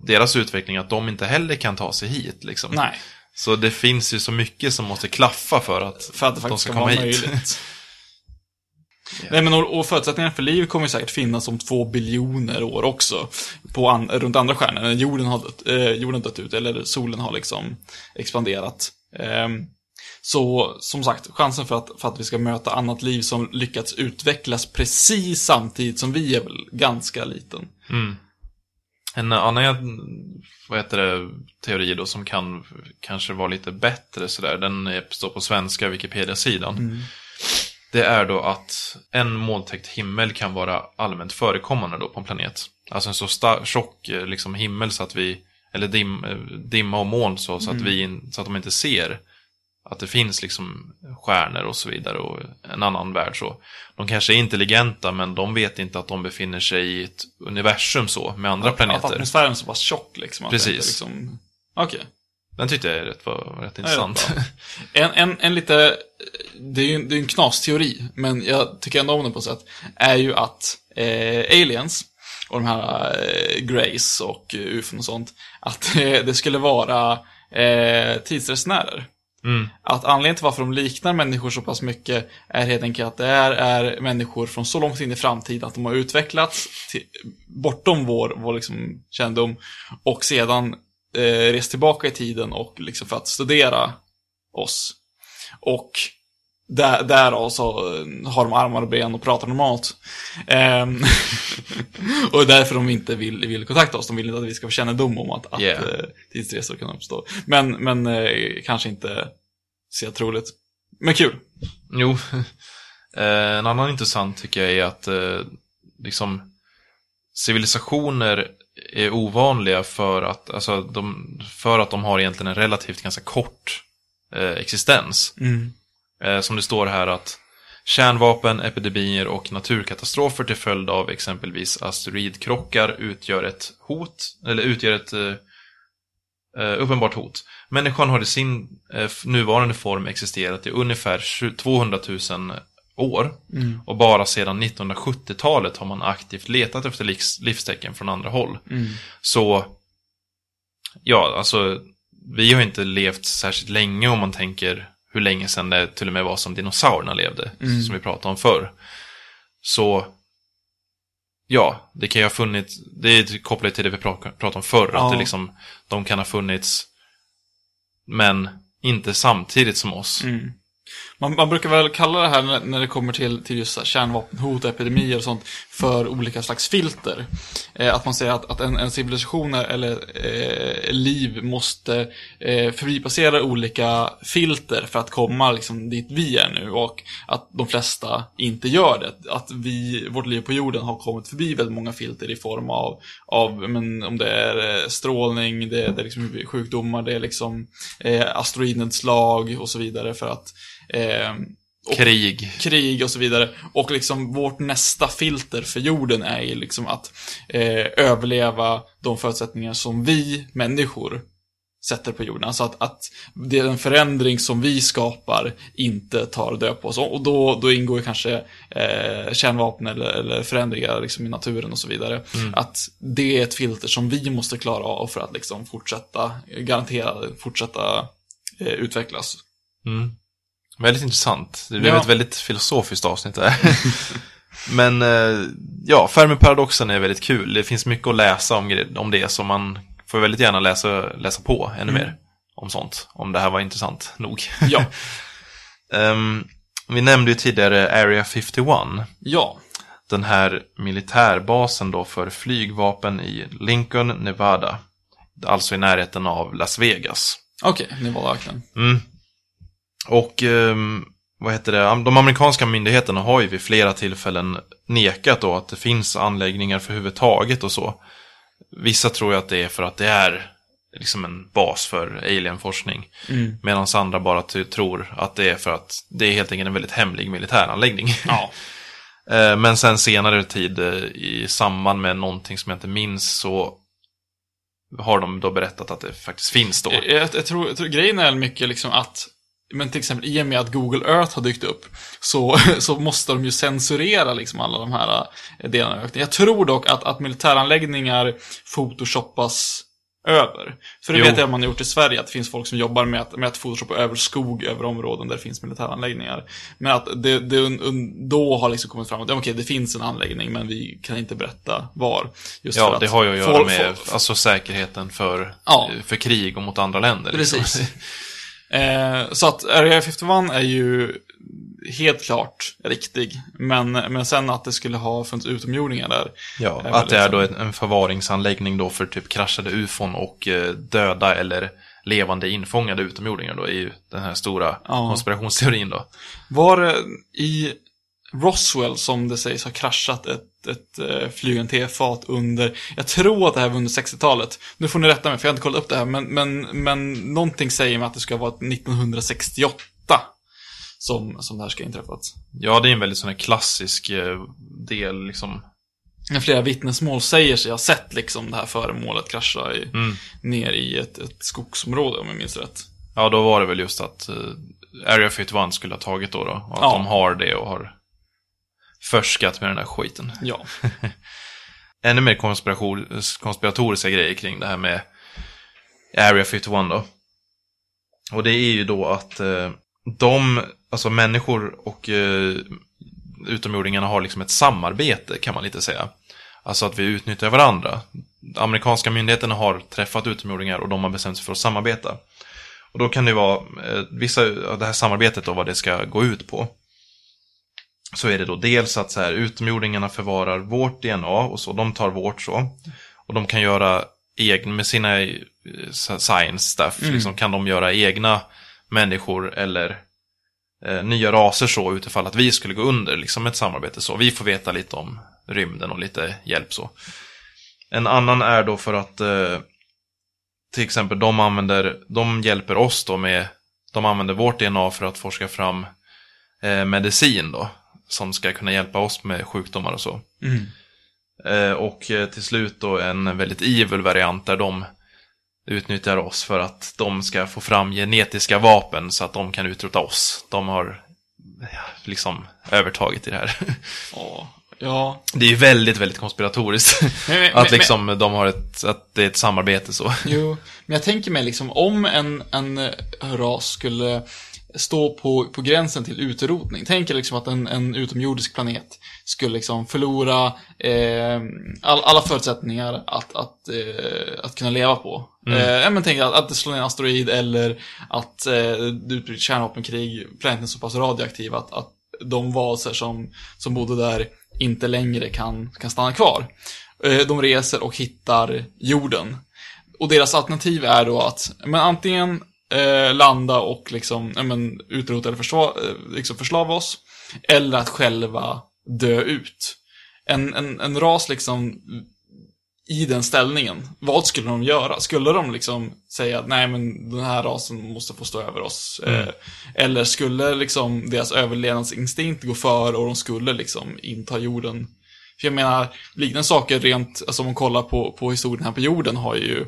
deras utveckling att de inte heller kan ta sig hit. Liksom. Nej, Så det finns ju så mycket som måste klaffa för att, för att de ska komma hit. Nej, men och, och förutsättningarna för liv kommer säkert finnas om två biljoner år också. På an, runt andra stjärnor. När jorden har dött, eh, jorden dött ut, eller solen har liksom expanderat. Ehm, så som sagt, chansen för att, för att vi ska möta annat liv som lyckats utvecklas precis samtidigt som vi är väl ganska liten. Mm. En annan vad heter det, teori då som kan kanske vara lite bättre sådär, den står på svenska Wikipedia-sidan. Det är då att en molntäckt himmel kan vara allmänt förekommande då på en planet. Alltså en så tjock eh, liksom, himmel så att vi, eller dim, eh, dimma och moln så, så, att vi, in- så att de inte ser att det finns liksom stjärnor och så vidare och en annan värld så. De kanske är intelligenta men de vet inte att de befinner sig i ett universum så med andra Att planeter. atmosfären är så pass tjock liksom. Att Precis. Liksom... Okej. Den tyckte jag rätt, var, rätt intressant. En, en, en lite, det är ju en, det är en knasteori, men jag tycker ändå om den på sätt, är ju att eh, aliens och de här eh, Grace och eh, ufon och sånt, att eh, det skulle vara eh, tidsresenärer. Mm. Att anledningen till varför de liknar människor så pass mycket är helt enkelt att det är, är människor från så långt in i framtiden att de har utvecklats till, bortom vår, vår liksom kännedom och sedan eh, rest tillbaka i tiden och liksom för att studera oss. Och där, därav så eh, har de armar och ben och pratar normalt. Ehm, och därför de inte vill, vill kontakta oss. De vill inte att vi ska få kännedom om att, att Yeah. eh, tidsresor kan uppstå. Men, men eh, kanske inte så troligt. Men kul. Jo, Eh, en annan intressant tycker jag är att eh, liksom civilisationer är ovanliga för att, alltså, de, för att de har egentligen en relativt ganska kort eh, existens. Eh, som det står här att kärnvapen, epidemier och naturkatastrofer till följd av exempelvis asteroidkrockar utgör ett hot, eller utgör ett eh, eh, uppenbart hot. Människan har i sin eh, nuvarande form existerat i ungefär 20 200 000 år. Och bara sedan 1970-talet har man aktivt letat efter livs, livstecken från andra håll. Så, ja, alltså, vi har inte levt särskilt länge om man tänker hur länge sedan det till och med var som dinosaurierna levde, som vi pratade om förr. Så, ja, det kan ju ha funnits, det är kopplat till det vi pra- pratade om förr, Ja. att det liksom, de kan ha funnits, men inte samtidigt som oss. Mm. Man, man brukar väl kalla det här när, när det kommer till, till just kärnvapenhot, epidemier och sånt för olika slags filter. Eh, att man säger att, att en, en civilisation eller eh, liv måste eh, förbipassera olika filter för att komma liksom, dit vi är nu och att de flesta inte gör det. Att vi, vårt liv på jorden har kommit förbi väldigt många filter i form av, av men, om det är eh, strålning, det, det är liksom sjukdomar, det är liksom eh, asteroidnedslag och så vidare för att eh, och- Krig. krig och så vidare. Och liksom vårt nästa filter för jorden är ju liksom att eh, överleva de förutsättningar som vi människor sätter på jorden. Alltså att, att det är en förändring som vi skapar inte tar död på oss. Och då, då ingår ju kanske eh, kärnvapen eller, eller förändringar liksom i naturen och så vidare. Att det är ett filter som vi måste klara av för att liksom fortsätta, garantera, fortsätta eh, utvecklas. Mm. Väldigt intressant. Det blev Ja. ett väldigt filosofiskt avsnitt där. Men eh, ja, Fermi-paradoxen är väldigt kul. Det finns mycket att läsa om, om det, så man får väldigt gärna läsa, läsa på ännu mer om sånt. Om det här var intressant nog. Ja, Ehm, vi nämnde ju tidigare Area 51. ja. Den här militärbasen då för flygvapen i Lincoln, Nevada. Alltså i närheten av Las Vegas. Okej, var verkligen. Mm. Och ehm, vad heter det? De amerikanska myndigheterna har ju vid flera tillfällen nekat då att det finns anläggningar för huvudtaget och så. Vissa tror ju att det är för att det är liksom en bas för alienforskning. Mm. Medan andra bara tror att det är för att det är helt enkelt en väldigt hemlig militäranläggning. Ja. Eh, Men sen senare tid eh, i samband med någonting som jag inte minns så har de då berättat att det faktiskt finns då. Jag, jag, jag, tror, jag tror grejen är mycket liksom att men till exempel i och med att Google Earth har dykt upp så, så måste de ju censurera liksom alla de här eh, delarna av. Jag tror dock att, att militäranläggningar photoshoppas över. För det Jo. vet jag att man har gjort i Sverige, att det finns folk som jobbar med att, med att photoshoppa över skog över områden där det finns militäranläggningar. Men att det, det un, un, då har liksom kommit fram att ja, okej, det finns en anläggning, men vi kan inte berätta var. Just Ja, det har ju att göra folk- med folk- alltså, säkerheten för, Ja. för krig och mot andra länder. liksom. Eh, så att Area 51 är ju helt klart riktig. Men, men sen att det skulle ha funnits utomjordingar där. Ja, att det är då en, en förvaringsanläggning då för typ kraschade ufon och eh, döda eller levande infångade utomjordingar då är ju den här stora konspirationsteorin då. Var det i Roswell som det sägs har kraschat ett, ett eh, flygande tefat under, jag tror att det här var under 60-talet. Nu får ni rätta mig för jag har inte kollat upp det här, men, men, men någonting säger mig att det ska varit 1968 som, som det här ska ha inträffat. Ja, det är en väldigt sån här klassisk eh, del liksom. Men Flera vittnesmål säger sig ha sett liksom det här föremålet krascha i, Mm. ner i ett, ett skogsområde om jag minns rätt. Ja, då var det väl just att eh, Area 51 skulle ha tagit då, då och att Ja. de har det och har förskat med den där skiten. Ja. ännu mer konspiratoriska grejer kring det här med Area 51 då. Och det är ju då att eh, de, alltså människor och eh, utomjordingarna har liksom ett samarbete kan man lite säga. Alltså att vi utnyttjar varandra. Amerikanska myndigheterna har träffat utomjordingar och de har bestämt sig för att samarbeta. Och då kan det vara, eh, vissa av det här samarbetet då, vad det ska gå ut på. Så är det då dels att så här, utomjordingarna förvarar vårt DNA och så, de tar vårt så. Och de kan göra egna, med sina eh, science stuff, liksom, kan de göra egna människor eller eh, nya raser så utifall att vi skulle gå under, liksom ett samarbete så. Vi får veta lite om rymden och lite hjälp så. En annan är då för att eh, till exempel de använder, de hjälper oss då med, de använder vårt DNA för att forska fram eh, medicin då. Som ska kunna hjälpa oss med sjukdomar och så. Mm. Eh, och eh, till slut då en väldigt evil variant där de utnyttjar oss för att de ska få fram genetiska vapen så att de kan utrota oss. De har liksom övertagit i det här. Ja. Ja. Det är ju väldigt, väldigt konspiratoriskt. Men- men- att liksom de har ett, att det är ett samarbete så. Jo, men jag tänker mig liksom om en, en ras skulle stå på, på gränsen till utrotning. Tänk er liksom att en, en utomjordisk planet skulle liksom förlora eh, all, alla förutsättningar att, att, eh, att kunna leva på. Eh, ja, men tänk att, att det slår ner en asteroid eller att eh, det utbryter kärnvapenkrig, planeten är så pass radioaktiv att, att de varelser som, som bodde där inte längre kan, kan stanna kvar. Eh, de reser och hittar jorden. Och deras alternativ är då att men antingen eh, landa och liksom, ja, men, utrota eller försva, eh, liksom förslava oss. Eller att själva dö ut. En, en, en ras liksom i den ställningen, vad skulle de göra? Skulle de liksom säga att nej men den här rasen måste få stå över oss? Eh, eller skulle liksom deras överlevnadsinstinkt gå för och de skulle liksom inta jorden? För jag menar, liknande saker rent, alltså om man kollar på, på historien här på jorden har ju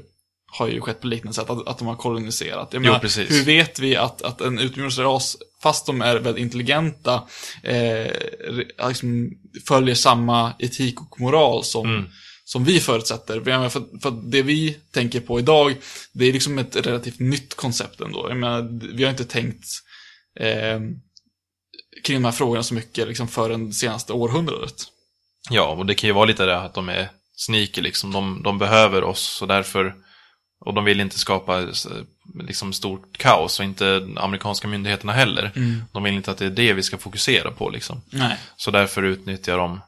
har ju skett på liknande sätt, att, att de har koloniserat. Jag Jo, menar, precis. hur vet vi att, att en utomjordisk fast de är väldigt intelligenta, eh, liksom följer samma etik och moral som, Mm. som vi förutsätter. För, för det vi tänker på idag, det är liksom ett relativt nytt koncept ändå. Jag menar, vi har inte tänkt eh, kring de här frågorna så mycket liksom förrän det senaste århundradet. Ja, och det kan ju vara lite det att de är sneaky liksom. De, de behöver oss och därför, och de vill inte skapa liksom stort kaos och inte amerikanska myndigheterna heller. De vill inte att det är det vi ska fokusera på liksom. Nej. Så därför utnyttjar de,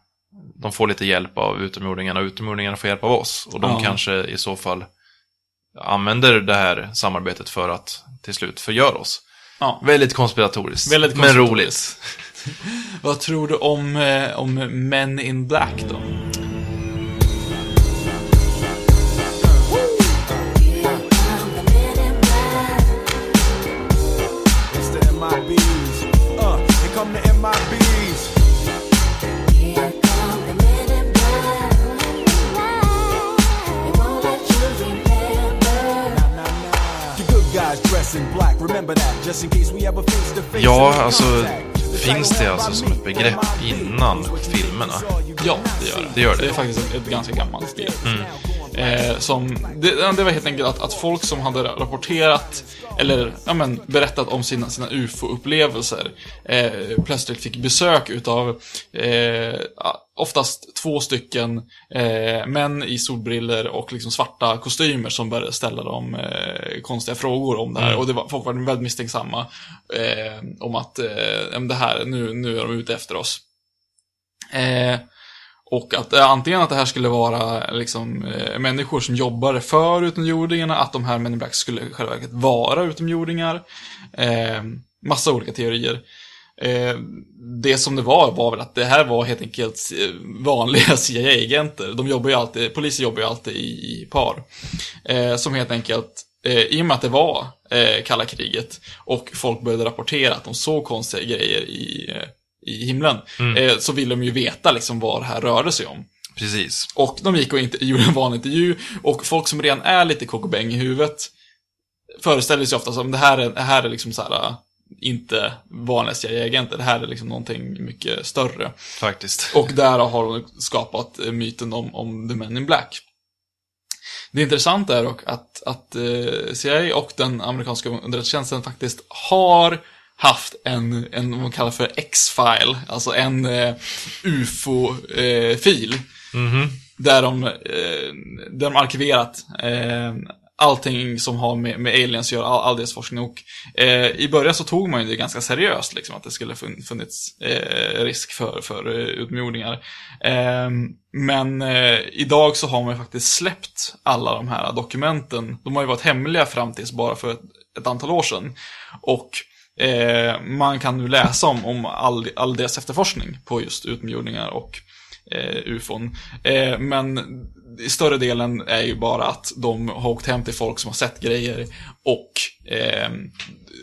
de får lite hjälp av utomjordingarna och utomjordingarna får hjälp av oss. Och de Ja. kanske i så fall använder det här samarbetet för att till slut förgöra oss. Ja. Väldigt konspiratoriskt, Väldigt men konspiratoriskt. roligt. Vad tror du om, eh, om Men in Black då? Ja, alltså, finns det alltså som ett begrepp innan filmerna? Ja, det gör det. Det gör det. Det är faktiskt ett, ett ganska gammalt spel. Eh, som, det, det var helt enkelt att, att folk som hade rapporterat eller ja, men, berättat om sina, sina UFO-upplevelser eh, plötsligt fick besök utav eh, oftast två stycken eh, män i solbriller och liksom svarta kostymer som började ställa dem eh, konstiga frågor om det här. Och det var, folk var väldigt misstänksamma eh, om att eh, det här, nu, nu är de ute efter oss. Och att eh, antingen att det här skulle vara liksom, eh, människor som jobbade för utomjordingarna, att de här Men in Black skulle i själva verket vara utomjordingar. Eh, massa olika teorier. Eh, det som det var var väl att det här var helt enkelt eh, vanliga CIA-agenter. De jobbar ju alltid, poliser jobbar ju alltid i, i par. Eh, som helt enkelt, eh, i och med att det var eh, kalla kriget och folk började rapportera att de såg konstiga grejer i, eh, i himlen, eh, så ville de ju veta liksom vad det här rörde sig om. Precis. Och de gick och inte, gjorde en vanlig intervju, och folk som redan är lite kokobäng i huvudet föreställer sig ofta som det här är, det här är liksom så här, äh, inte vanliga CIA-agenter, det här är liksom någonting mycket större. Faktiskt. Och där har de skapat eh, myten om, om The Men in Black. Det intressanta är dock att, att eh, CIA och den amerikanska underrättelsetjänsten faktiskt har haft en, en vad man kallar för X-file, alltså en eh, UFO-fil. Där de, eh, där de arkiverat eh, allting som har med, med aliens att göra, all, all deras forskning. Och eh, i början så tog man ju det ganska seriöst, liksom, att det skulle fun- funnits eh, risk för, för eh, utomjordingar. Eh, men eh, idag så har man ju faktiskt släppt alla de här dokumenten. De har ju varit hemliga fram tills bara för ett, ett antal år sedan. Och eh, man kan nu läsa om, om all, all deras efterforskning på just utomjordingar och eh, ufon. Eh, men större delen är ju bara att de har åkt hem till folk som har sett grejer och eh,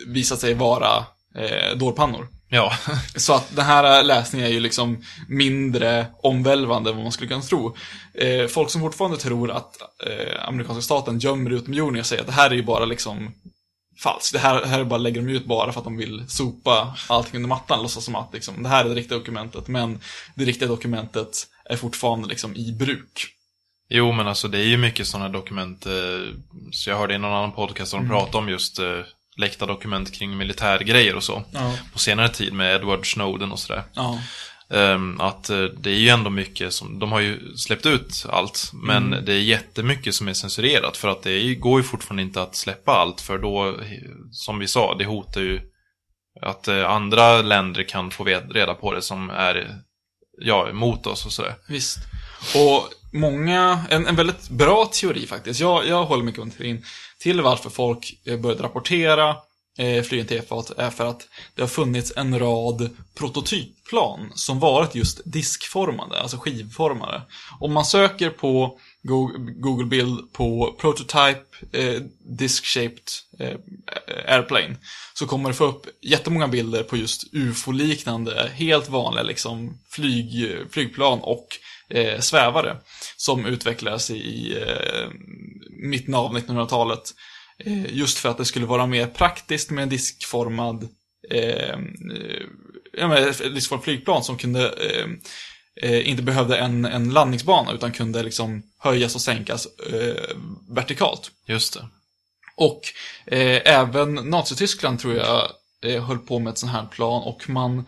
visat sig vara eh, dårpannor. Ja, Så att den här läsningen är ju liksom mindre omvälvande än vad man skulle kunna tro. Eh, folk som fortfarande tror att eh, amerikanska staten gömmer utomjordingar säger att det här är ju bara liksom falskt. Det här, här är bara lägger de ut bara för att de vill sopa allting under mattan. Låtsas som att liksom, det här är det riktiga dokumentet, men det riktiga dokumentet är fortfarande liksom i bruk. Jo, men alltså det är ju mycket sådana dokument. Eh, så jag hörde i någon annan podcast där de pratade om just eh, läckta dokument kring militärgrejer och så. Ja. På senare tid med Edward Snowden och sådär. Ja. Ehm, att eh, det är ju ändå mycket som, de har ju släppt ut allt, men Mm. det är jättemycket som är censurerat för att det går ju fortfarande inte att släppa allt för då, som vi sa, det hotar ju att eh, andra länder kan få reda på det som är, ja, emot oss och sådär. Visst. Och många, en, en väldigt bra teori faktiskt. Jag, jag håller mycket med teorin till varför folk eh, började rapportera eh, flygen till F-8 är för att det har funnits en rad prototypplan som varit just diskformade, alltså skivformade. Om man söker på Google bild på prototype eh, disk-shaped eh, airplane så kommer det få upp jättemånga bilder på just UFO-liknande, helt vanliga liksom flyg, flygplan och eh, svävare som utvecklades i eh, mitten av 1900-talet. Eh, just för att det skulle vara mer praktiskt med en diskformad eh, eh, diskformat flygplan som kunde eh, eh, inte behövde en, en landningsbana utan kunde liksom höjas och sänkas eh, vertikalt. Just det. Och eh, även Nazityskland tror jag eh, höll på med ett sånt här plan och man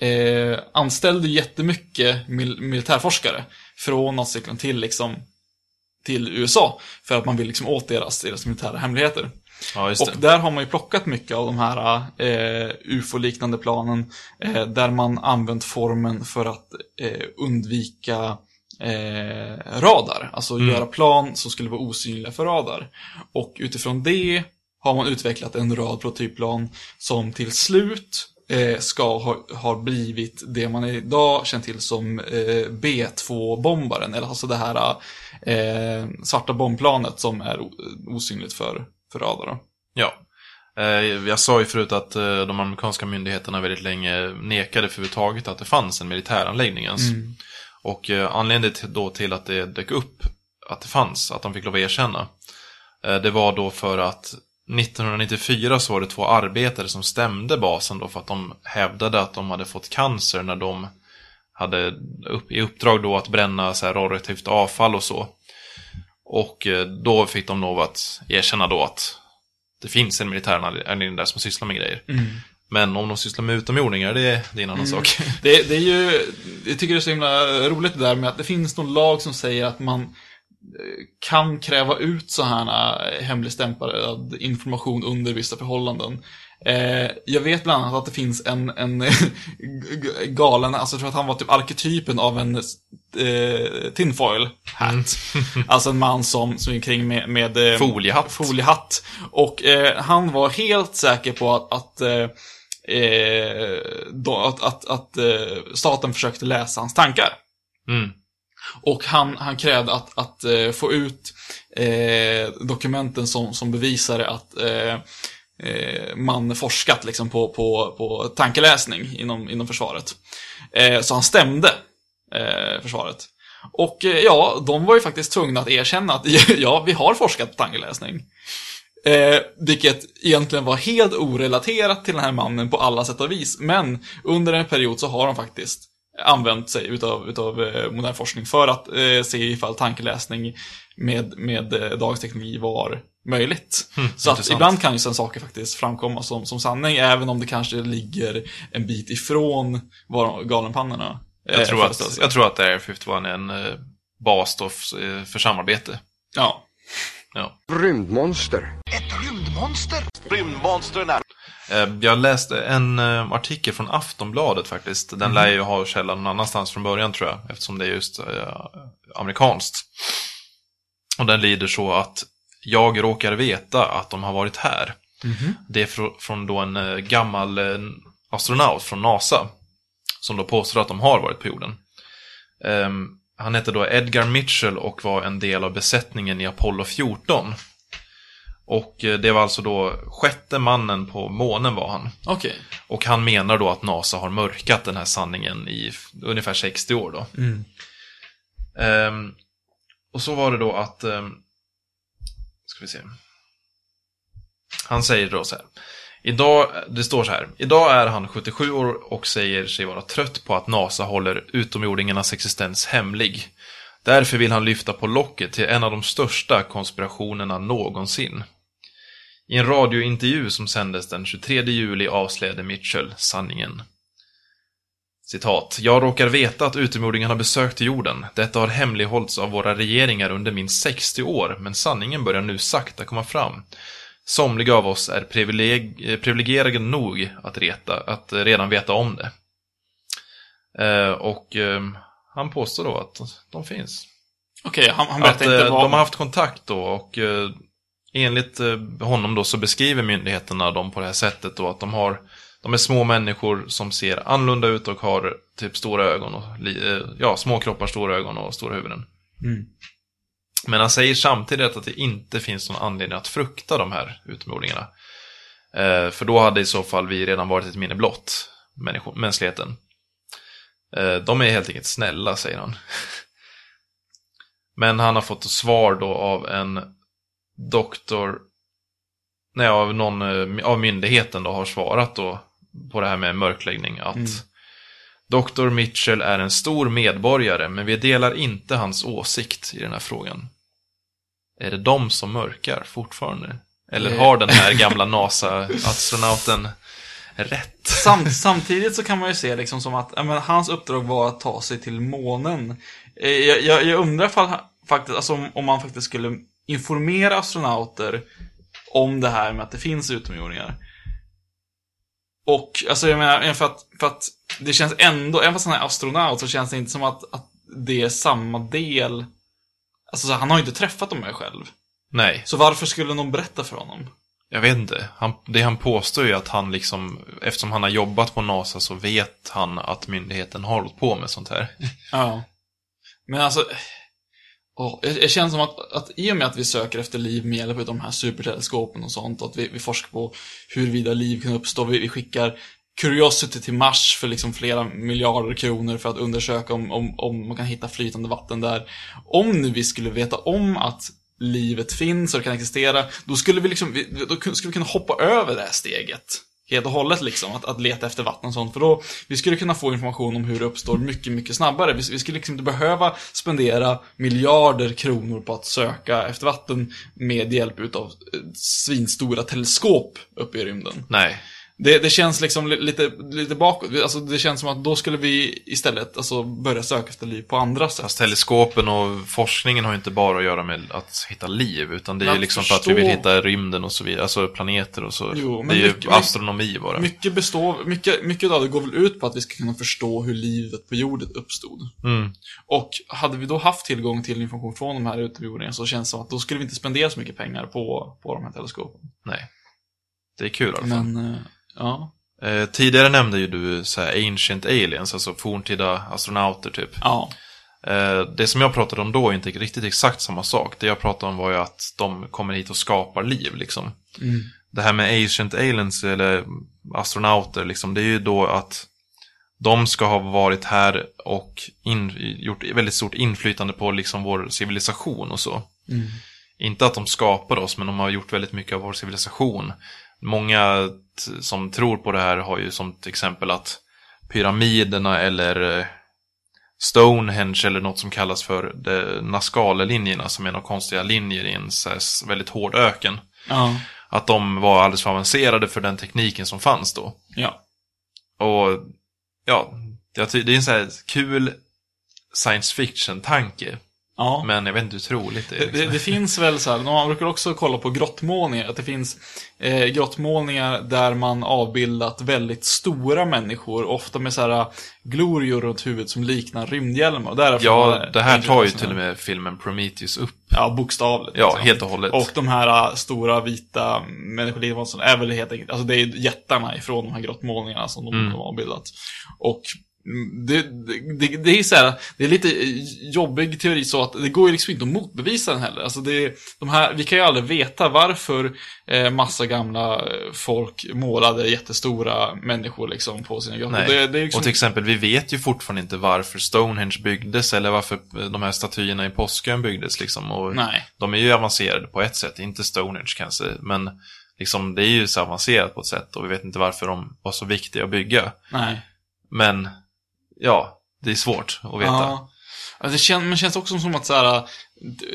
eh, anställde jättemycket mil militärforskare från Nazityskland till liksom till USA för att man vill liksom åt deras, deras militära hemligheter. Ja, Och där har man ju plockat mycket av de här eh, UFO-liknande planen eh, där man använt formen för att eh, undvika eh, radar. Alltså Mm. göra plan som skulle vara osynliga för radar. Och utifrån det har man utvecklat en rad prototypplan som till slut eh, ska ha, ha blivit det man idag känner till som eh, B2-bombaren. Eller alltså det här eh, svarta bombplanet som är osynligt för, för radar. Ja. Eh, Jag sa ju förut att eh, de amerikanska myndigheterna väldigt länge nekade för överhuvudtaget att det fanns en militäranläggning ens. Och eh, anledningen till- då till att det dök upp att det fanns, att de fick lov att erkänna, det var då för att 1994 så var det två arbetare som stämde basen då för att de hävdade att de hade fått cancer när de hade upp, i uppdrag då att bränna så här radioaktivt avfall och så. Och eh, då fick de lov att erkänna då att det finns en militäranläggning där som sysslar med grejer. Men om de sysslar med utomjordingar, det, det är en annan sak. Det, det är ju, jag tycker det är så himla roligt det där med att det finns någon lag som säger att man kan kräva ut så här eh, hemligstämplad information under vissa förhållanden. Eh, jag vet bland annat att det finns en, en galen, alltså jag tror att han var typ arketypen av en eh, tinfoil hat. Alltså en man som, som gick kring med, med eh, Foliehatt. foliehatt. Och eh, han var helt säker på att, att då, att, att, att staten försökte läsa hans tankar. Mm. Och han, han krävde att, att eh, få ut eh, dokumenten som, som bevisade att eh, eh, man forskat liksom, på, på, på tankeläsning inom, inom försvaret. Eh, så han stämde eh, försvaret. Och ja, de var ju faktiskt tvungna att erkänna att ja, vi har forskat på tankeläsning. Eh, vilket egentligen var helt orelaterat till den här mannen på alla sätt och vis. Men under en period så har de faktiskt använt sig utav, utav eh, modern forskning för att eh, se ifall tankeläsning med, med eh, dagens teknologi var möjligt. så att ibland kan ju sen saker faktiskt framkomma som, som sanning, även om det kanske ligger en bit ifrån vad galenpannorna eh, Jag, tror att, jag tror att Area 51 är en eh, bas då f- eh, för samarbete. Ja. Ja. Rymdmonster. Eh, Jag läste en eh, artikel från Aftonbladet faktiskt. Den lär ju ha källan någon annanstans från början tror jag. Eftersom det är just eh, amerikanskt. Och den lyder så att jag råkar veta att de har varit här. Det är fr- från då en eh, gammal eh, astronaut från NASA. Som då påstår att de har varit på jorden. Ehm, han hette då Edgar Mitchell och var en del av besättningen i Apollo 14. Och eh, det var alltså då sjätte mannen på månen var han. Okej. Och han menar då att NASA har mörkat den här sanningen i ungefär 60 år då. Ehm, och så var det då att, um, ska vi se. Han säger då så här. Idag, det står så här. Idag är han 77 år och säger sig vara trött på att NASA håller utomjordingarnas existens hemlig. Därför vill han lyfta på locket till en av de största konspirationerna någonsin. I en radiointervju som sändes den 23 juli avslöjade Mitchell sanningen. Citat. Jag råkar veta att utomjordingarna besökt jorden. Detta har hemlighållits av våra regeringar under minst 60 år, men sanningen börjar nu sakta komma fram. Somliga av oss är privileg privilegierade nog att, reta, att redan veta om det. Eh, och eh, han påstår då att de finns. Okej, han, han Att berättar inte eh, vad... de har haft kontakt då och eh, enligt eh, honom då så beskriver myndigheterna dem på det här sättet då att de har de är små människor som ser annorlunda ut och har typ stora ögon och eh, ja, små kroppar, stora ögon och stora huvuden. Mm. Men han säger samtidigt att det inte finns någon anledning att frukta de här utomjordingarna. Eh, för då hade i så fall vi redan varit ett minne blott, mänskligheten. Eh, de är helt enkelt snälla, säger han. Men han har fått svar då av en doktor, nej av någon eh, av myndigheten då har svarat då på det här med mörkläggning att Mm. Dr. Mitchell är en stor medborgare, men vi delar inte hans åsikt i den här frågan. Är det de som mörkar fortfarande? Eller Eh. har den här gamla NASA-astronauten rätt? Sam, samtidigt så kan man ju se liksom som att men, hans uppdrag var att ta sig till månen. Eh, Jag, jag, jag undrar fall, faktiskt, alltså, om man faktiskt skulle informera astronauter om det här med att det finns utomjordingar. Och, alltså jag menar, för att, för att det känns ändå, även fast han är astronaut, så känns det inte som att, att det är samma del. Alltså så han har ju inte träffat dem här själv. Nej, Så varför skulle någon berätta för honom? jag vet inte. Han, det han påstår är att han liksom, eftersom han har jobbat på NASA så vet han att myndigheten har hållit på med sånt här. Ja. Men alltså, Oh, jag, jag känner som att, att i och med att vi söker efter liv med hjälp av de här superteleskopen och sånt, och att vi, vi forskar på huruvida liv kan uppstå, vi, vi skickar Curiosity till Mars för liksom flera miljarder kronor för att undersöka om, om, om man kan hitta flytande vatten där. Om nu vi skulle veta om att livet finns och det kan existera, då skulle vi liksom, vi- då skulle vi kunna hoppa över det här steget. Helt och hållet liksom, att, att leta efter vatten och sånt. För då, vi skulle kunna få information om hur det uppstår mycket, mycket snabbare. Vi, vi skulle liksom inte behöva spendera miljarder kronor på att söka efter vatten med hjälp utav eh, svinstora teleskop uppe i rymden. Nej, det, det känns liksom li- lite, lite bakåt. Alltså det känns som att då skulle vi istället alltså, börja söka efter liv på andra sätt. Fast teleskopen och forskningen har ju inte bara att göra med att hitta liv, utan det är ju liksom för att vi förstå- vill hitta rymden och så vidare, alltså planeter och så. Jo, det är ju mycket- astronomi bara. Mycket, består, mycket, mycket av det går väl ut på att vi ska kunna förstå hur livet på jorden uppstod. Mm. Och hade vi då haft tillgång till information från de här utomjordingarna så känns det som att då skulle vi inte spendera så mycket pengar på, på de här teleskopen. Nej. Det är kul i alla fall. Men, eh, ja. Eh, tidigare nämnde ju du så här ancient aliens, alltså forntida astronauter typ. Ja. Eh, det som jag pratade om då är inte riktigt exakt samma sak. Det jag pratade om var ju att de kommer hit och skapar liv liksom. Mm. Det här med ancient aliens eller astronauter liksom, det är ju då att de ska ha varit här och in, gjort väldigt stort inflytande på liksom vår civilisation och så. Mm. Inte att de skapar oss, men de har gjort väldigt mycket av vår civilisation. Många som tror på det här har ju som till exempel att pyramiderna eller eh, Stonehenge eller något som kallas för de Nazca-linjerna som är några konstiga linjer i en väldigt hård öken. Ja. Att de var alldeles för avancerade för den tekniken som fanns då. Ja. Och ja, det är en så här kul science fiction-tanke. Ja. Men jag vet inte hur troligt det är. Det, det, Liksom. det finns väl så här, man brukar också kolla på grottmålningar, att det finns eh, grottmålningar där man avbildat väldigt stora människor, ofta med så här glorior runt huvudet som liknar rymdhjälmar. Och därför Ja, det här tar ju till och med filmen Prometheus upp. Ja, bokstavligt. Ja, liksom. helt och hållet. Och de här äh, stora vita människoliknande är väl helt enkelt, alltså det är jättarna ifrån de här grottmålningarna som de Mm. har avbildat. Och det, det, det är så här, det är lite jobbig teori så att det går ju liksom inte att motbevisa den heller. Alltså det, de här, vi kan ju aldrig veta varför eh, massa gamla eh, folk målade jättestora människor liksom på sina grottor. Nej. Det, det liksom, Och till exempel, vi vet ju fortfarande inte varför Stonehenge byggdes eller varför de här statyerna i Påskön byggdes liksom. Och Nej. De är ju avancerade på ett sätt, inte Stonehenge kanske, men liksom det är ju så avancerat på ett sätt och vi vet inte varför de var så viktiga att bygga. Nej. Men, ja, det är svårt att veta. Ja. Ja, Det känns, men känns också som att så här, d-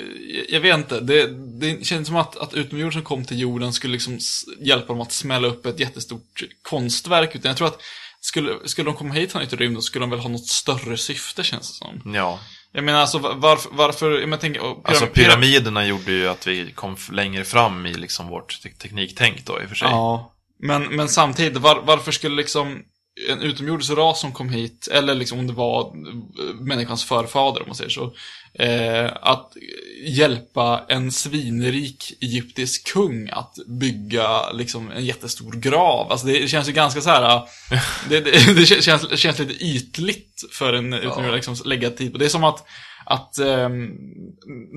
jag vet inte, det, det känns som att, att utomjordingar som kom till jorden skulle liksom hjälpa dem att smälla upp ett jättestort konstverk. Utan jag tror att skulle, skulle de komma hit från yttre rymden skulle de väl ha något större syfte känns det som. Ja. Jag menar alltså va- varför, varför jag menar, och pyram- Alltså pyram- pyramiderna gjorde ju att vi kom längre fram i liksom vårt te- tekniktänk då i och för sig. Ja, men, men samtidigt, var, varför skulle liksom en utomjordisk ras som kom hit, eller liksom om det var eh, människans förfader om man säger så, eh, att hjälpa en svinrik egyptisk kung att bygga liksom en jättestor grav. Alltså det känns ju ganska så här. eh, det, det, det känns, känns lite ytligt för en utomjording att liksom lägga tid på. Det är som att, att ehm,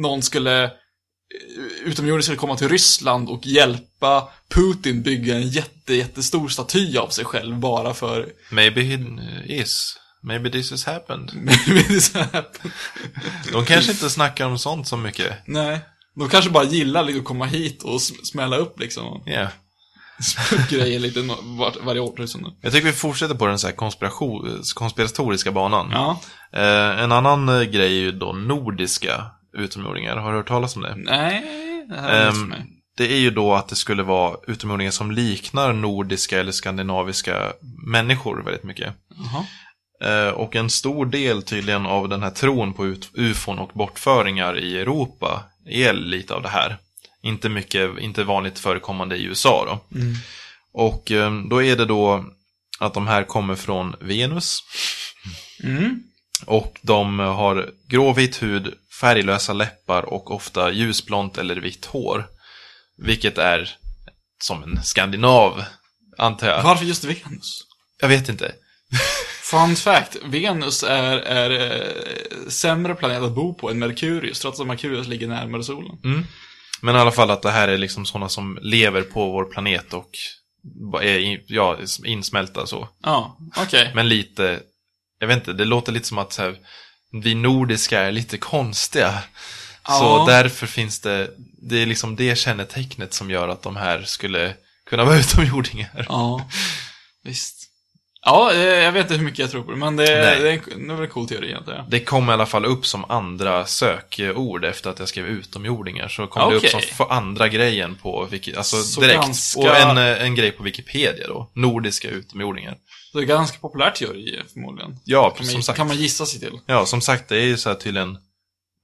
någon skulle utomjordingar skulle komma till Ryssland och hjälpa Putin bygga en jätte, jättestor staty av sig själv bara för... Maybe he is. Maybe this has happened. Det är så här- De kanske inte snackar om sånt så mycket. Nej. De kanske bara gillar liksom att komma hit och sm- smälla upp liksom. Ja. Grejer lite vart, varje årtusende. Jag tycker vi fortsätter på den så här konspiratoriska banan. Ja. Eh, en annan eh, grej är ju då nordiska utomjordingar. Har du hört talas om det? Nej, det här är um, Ehm, mig. det är ju då att det skulle vara utomjordingar som liknar nordiska eller skandinaviska människor väldigt mycket. Jaha. Eh, och en stor del tydligen av den här tron på ufon och bortföringar i Europa är lite av det här. Inte mycket, inte vanligt förekommande i USA då. Och eh, då är det då att de här kommer från Venus. Mm. Och de har gråvit hud, färglösa läppar och ofta ljusblont eller vitt hår. Vilket är som en skandinav, antar jag. Varför just Venus? Jag vet inte. Fun fact, Venus är, är eh, sämre planet att bo på än Merkurius, trots att Merkurius ligger närmare solen. Men i alla fall att det här är liksom sådana som lever på vår planet och är ja, insmälta så. Ja, okej. Men lite, jag vet inte, det låter lite som att här, vi nordiska är lite konstiga. Ja. Så därför finns det, det är liksom det kännetecknet som gör att de här skulle kunna vara utomjordingar. Ja, visst. Ja, eh, jag vet inte hur mycket jag tror på det, men det, Nej. det, är, väl en cool teori jag. Det kom i alla fall upp som andra sökord efter att jag skrev utomjordingar. Så kom det upp som andra grejen på alltså Så direkt. ganska- Och en, eh, en grej på Wikipedia då. Nordiska utomjordingar. Det är ganska populär teori förmodligen. Ja, Kan som man, sagt. kan man gissa sig till. Ja, som sagt, det är ju så här tydligen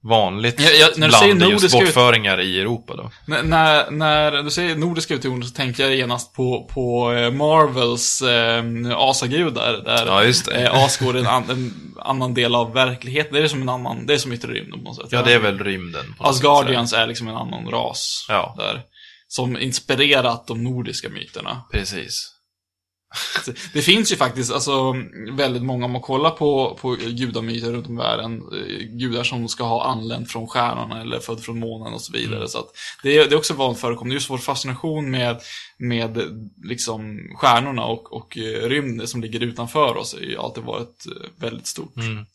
vanligt Ja, ja, när du bland säger just nordiska ut- bortföringar i Europa då. N- när, när du säger nordiska utomjordingar så tänker jag genast på, på eh, Marvels eh, asagudar. Där Ja, just det. Eh, Asgård är en, an, en annan del av verkligheten. Det är som en annan, det är som yttre rymden på något sätt. Ja, det är väl rymden. Asgardians är liksom en annan ras. Ja. Där. Som inspirerat de nordiska myterna. Precis. Det finns ju faktiskt, alltså, väldigt många, om man kollar på, på gudamyter runt om i världen, eh, gudar som ska ha anlänt från stjärnorna eller född från månen och så vidare. Mm. Så att det, är, det är också vanligt förekommande. Just vår fascination med, med liksom, stjärnorna och, och eh, rymden som ligger utanför oss har ju alltid varit eh, väldigt stort. Mm.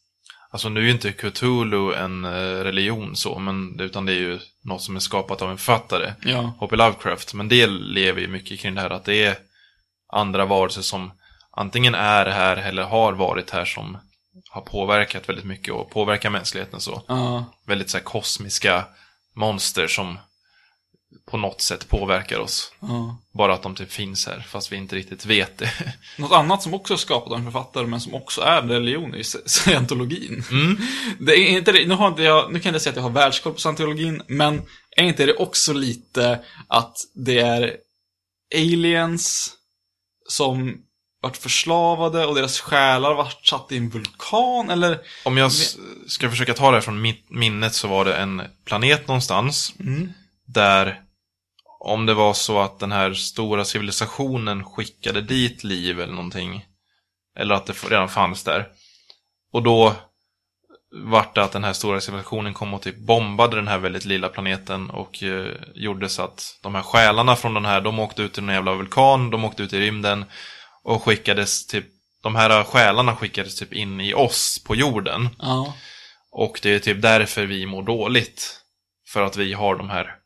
Alltså nu är ju inte Cthulhu en religion så, men, utan det är ju något som är skapat av en författare. Ja. H.P. Lovecraft. Men det lever ju mycket kring det här att det är andra varelser som antingen är här eller har varit här som har påverkat väldigt mycket och påverkar mänskligheten så. Ja. Väldigt så här kosmiska monster som på något sätt påverkar oss. ja. Bara att de typ finns här, fast vi inte riktigt vet det. Något annat som också är skapat av en författare, men som också är religion, är scientologin. Mm. Det är inte det, nu, har inte jag, nu kan jag säga att jag har världskoll på scientologin, men är inte det också lite att det är aliens som vart förslavade och deras själar vart satt i en vulkan, eller? Om jag ska försöka ta det här från mitt minnet så var det en planet någonstans. Mm. Där, om det var så att den här stora civilisationen skickade dit liv eller någonting. Eller att det redan fanns där. Och då vart det att den här stora civilisationen kom och typ bombade den här väldigt lilla planeten och eh, gjorde så att de här själarna från den här, de åkte ut i en jävla vulkan, de åkte ut i rymden och skickades typ, de här själarna skickades typ in i oss på jorden. Ja. Och det är typ därför vi mår dåligt. För att vi har de här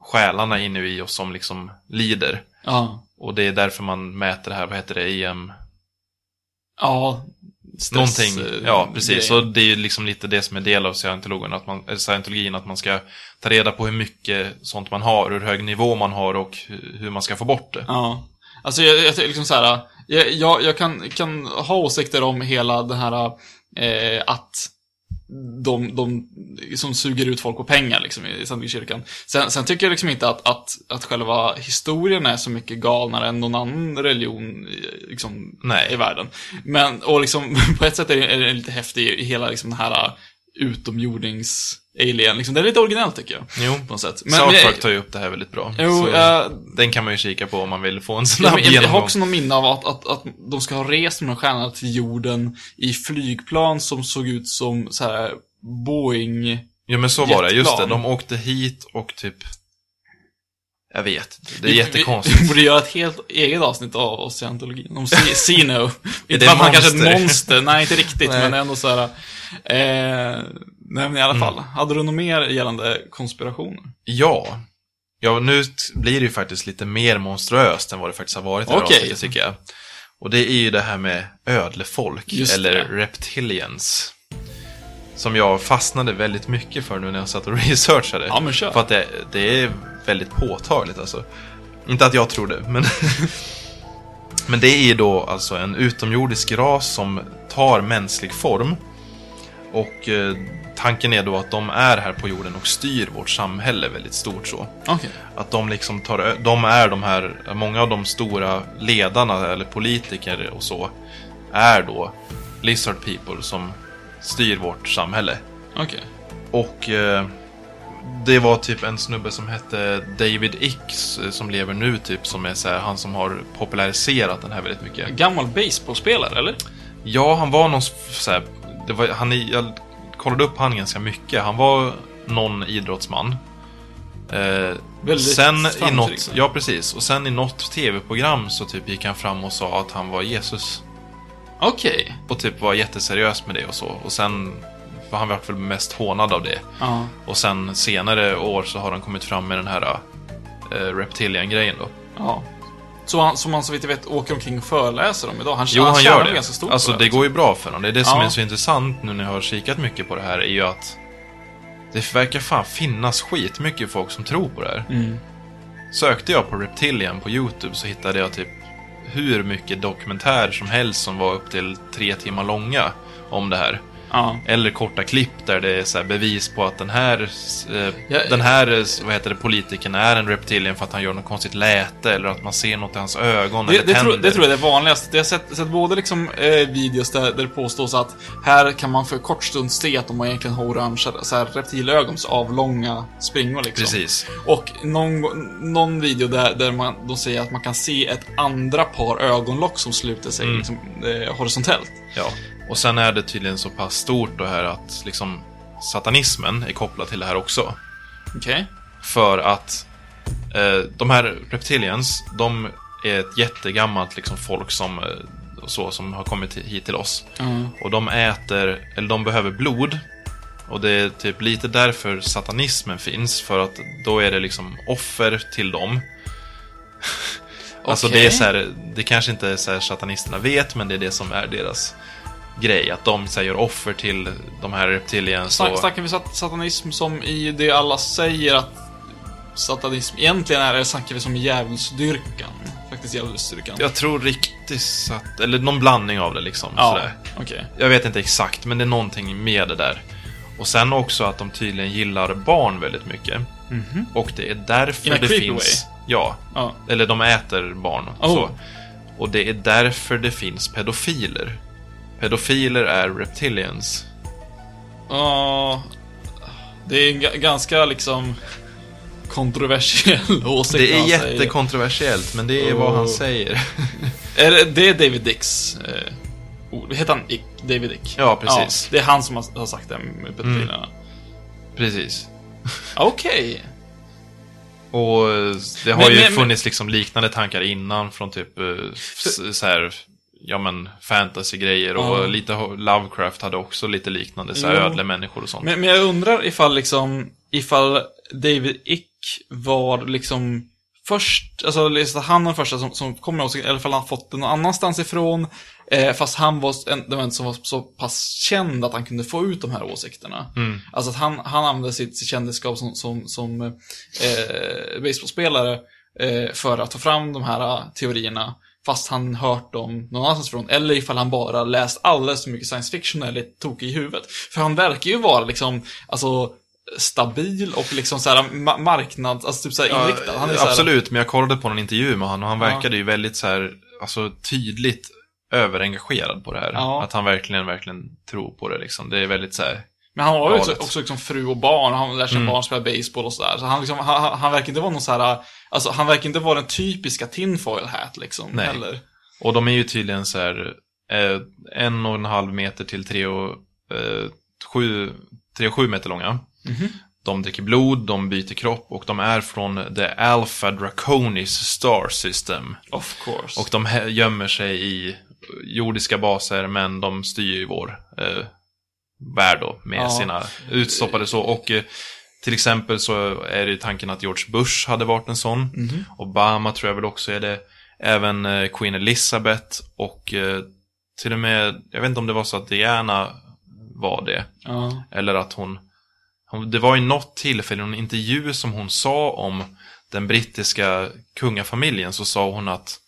själarna inne i oss som liksom lider. Ja. Och det är därför man mäter det här, vad heter det, EM? Ja. Stress, Någonting, eh, ja precis. grej. Och det är ju liksom lite det som är del av scientologin, att man, eller scientologin, att man ska ta reda på hur mycket sånt man har, hur hög nivå man har och hur man ska få bort det. Ja. Alltså jag, jag liksom så här, jag, jag, jag kan, kan ha åsikter om hela den här eh, att de, de som suger ut folk på pengar liksom i Sandvikskyrkan. Sen, sen tycker jag liksom inte att, att, att själva historien är så mycket galnare än någon annan religion i- liksom, Nej. i världen. Men, och liksom, på ett sätt är det, är det lite häftig i hela liksom den här utomjordings alien liksom. Det är lite originellt tycker jag. Jo, På något sätt. South men- Park tar ju upp det här väldigt bra. Jo, jag- Den kan man ju kika på om man vill få en Ja, snabb men jag, jag har genomgång. också någon minne av att, att, att de ska ha rest med stjärnorna till jorden i flygplan som såg ut som så här Boeing... Jo men så var det, just det. De åkte hit och typ... Jag vet, det är Vi- jättekonstigt. vi borde göra ett helt eget avsnitt av, scientologin. Om Sino. inte att han kanske är ett monster? monster, nej inte riktigt, Nej. men ändå så här. Eh, nej men i alla fall. Hade du något mer gällande konspirationer? Ja. Ja, nu blir det ju faktiskt lite mer monstruöst än vad det faktiskt har varit i det här avsnittet, tycker jag. Och det är ju det här med ödlefolk, Just eller det. reptilians. Som jag fastnade väldigt mycket för nu när jag satt och researchade. Ja, men kör. För att det, det är väldigt påtagligt alltså. Inte att jag tror det, men... men det är ju då alltså en utomjordisk ras som tar mänsklig form. Och eh, tanken är då att de är här på jorden och styr vårt samhälle väldigt stort så. Okej. Att de liksom tar de är de här, många av de stora ledarna eller politiker och så är då lizard people som styr vårt samhälle. Okej. Och eh, det var typ en snubbe som hette David Icks eh, som lever nu typ som är så här, han som har populariserat den här väldigt mycket. Gammal baseballspelare, eller? Ja, han var någon så här, var, han, jag kollade upp han ganska mycket. Han var någon idrottsman. Eh, sen i något, ja precis. Och sen i något tv-program så typ gick han fram och sa att han var Jesus. Okej. Och typ var jätteseriös med det och så. Och sen var han väl mest hånad av det. Ja. Och sen senare år så har han kommit fram med den här eh, Reptilian-grejen då. Ja. Så han, som han så vitt jag vet åker omkring och föreläser om idag? Han, Jo, han tjänar gör det. ganska stort Alltså på det går ju bra för honom. Det är det som Ja. är så intressant nu när jag har kikat mycket på det här, är ju att det verkar fan finnas skitmycket folk som tror på det här. Mm. Sökte jag på Reptilian på YouTube så hittade jag typ hur mycket dokumentärer som helst som var upp till tre timmar långa om det här. Ja. Eller korta klipp där det är så bevis på att den här, eh, Ja, den här vad heter det, politikern är en reptilian för att han gör något konstigt läte eller att man ser något i hans ögon Det, eller det, tänder. tror, det tror jag är det vanligaste. Jag har sett, sett både liksom, eh, videos där, där det påstås att här kan man för kort stund se att de har egentligen har orange så här, reptilögon, så avlånga springor liksom. Precis. Och någon, någon video där, där man, de säger att man kan se ett andra par ögonlock som sluter sig Mm. liksom, eh, horisontellt. Ja, och sen är det tydligen så pass stort det här att liksom satanismen är kopplad till det här också. Okej? För att eh, de här reptilians, de är ett jättegammalt liksom, folk som, eh, så, som har kommit hit till oss. Mm. Och de äter, eller de behöver blod. Och det är typ lite därför satanismen finns, för att då är det liksom offer till dem. alltså det är så här, det kanske inte så här satanisterna vet, men det är det som är deras grej. Att de så här, gör offer till de här reptilians. Och- snackar vi sat- satanism som i det alla säger att satanism egentligen är, eller snackar vi som djävulsdyrkan? Faktiskt djävulsdyrkan. Jag tror riktigt sat... Eller någon blandning av det liksom. ja Sådär. okej. Jag vet inte exakt, men det är någonting med det där. Och sen också att de tydligen gillar barn väldigt mycket. Och det är därför In det finns... Ja. Ja. Eller de äter barn. Oh. Så. Och det är därför det finns pedofiler. Pedofiler är reptilians. Ja, det är en ga- ganska liksom kontroversiell åsikt Det är jättekontroversiellt, men det är vad Oh. han säger. Är det, det är David Dicks eh, ord. Heter han Ick? David Dick? Ja, precis. det är han som har, har sagt det med pedofilerna. Precis. Okej. Och eh, det har Men- ju men- funnits liksom liknande tankar innan från typ eh, så här, ja men fantasy-grejer och Ja. lite Lovecraft hade också lite liknande så här Jo. ödlemänniskor och sånt. Men, men jag undrar ifall liksom, ifall David Ick var liksom först, alltså han var den första som, som kom med åsikten, eller ifall han fått den någon annanstans ifrån. Eh, fast han var en, det var en som var så pass känd att han kunde få ut de här åsikterna. Alltså att han, han använde sitt, sitt kändisskap som, som, som eh, baseballspelare eh, för att ta fram de här eh, teorierna. Fast han hört dem någon annanstans ifrån. Eller ifall han bara läst alldeles för mycket science fiction eller är tokig i huvudet. För han verkar ju vara liksom, alltså stabil och liksom så här ma- marknad, alltså typ så här inriktad. Så här, Absolut, men jag kollade på någon intervju med honom och han Ja. verkade ju väldigt så här, alltså tydligt överengagerad på det här. Ja. Att han verkligen, verkligen tror på det liksom. Det är väldigt så här, Men han har ju också, också liksom fru och barn, och han lär sig Mm. barn spela baseball och sådär. Så han, liksom, han, han- verkar inte vara någon så här, alltså han verkar inte vara den typiska tinfoil hat liksom. Nej. Heller. och de är ju tydligen så här, eh, en och en halv meter till tre och, eh, sju, tre och sju meter långa. Mhm. De dricker blod, de byter kropp och de är från the Alpha Draconis Star System. Of course. Och de gömmer sig i jordiska baser, men de styr ju vår eh, värld då med Ja. sina utstoppade så. Och eh, till exempel så är det tanken att George Bush hade varit en sån. Mhm. Obama tror jag väl också är det. Även eh, Queen Elizabeth och eh, till och med, jag vet inte om det var så att Diana var det. ja. Eller att hon, hon det var ju något tillfälle, en intervju som hon sa om den brittiska kungafamiljen så sa hon att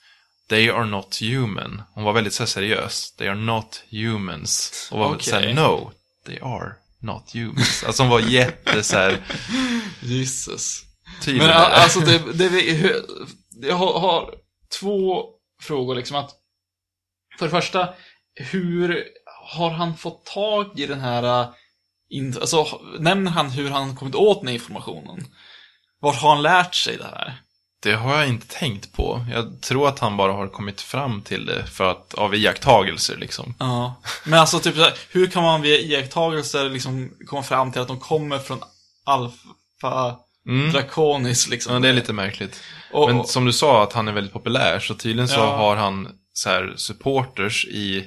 They are not human. Hon var väldigt så seriös. They are not humans. Och var Okej. så här, no, they are not humans. Alltså hon var jätte så här Jesus. tydlig. Men alltså, det, det, hur- jag har, två frågor liksom att, för det första, hur har han fått tag i den här, äh, alltså, nämner han hur han kommit åt den här informationen? Var har han lärt sig det här? Det har jag inte tänkt på. Jag tror att han bara har kommit fram till det för att, av iakttagelser liksom. Ja. Men alltså, typ så hur kan man via iakttagelser liksom komma fram till att de kommer från Alpha Mm. Draconis liksom? Ja, det är lite märkligt. Och- Men som du sa att han är väldigt populär, så tydligen så Ja. har han så här supporters i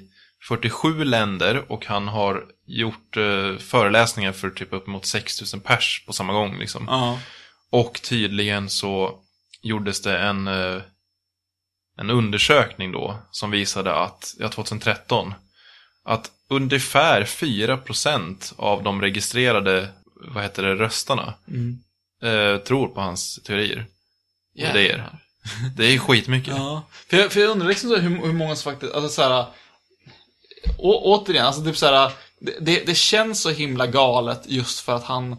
47 länder och han har gjort eh, föreläsningar för typ uppemot 6000 pers på samma gång liksom. Ja. Och tydligen så gjordes det en, eh, en undersökning då som visade att, ja 2013, att ungefär 4% av de registrerade, vad heter det, röstarna Mm. eh, tror på hans teorier. Och idéer. Jävlar. Det är skitmycket. Ja, för jag, för jag undrar liksom så hur, hur många som faktiskt, alltså såhär, å, återigen, alltså typ såhär, det, det, det känns så himla galet just för att han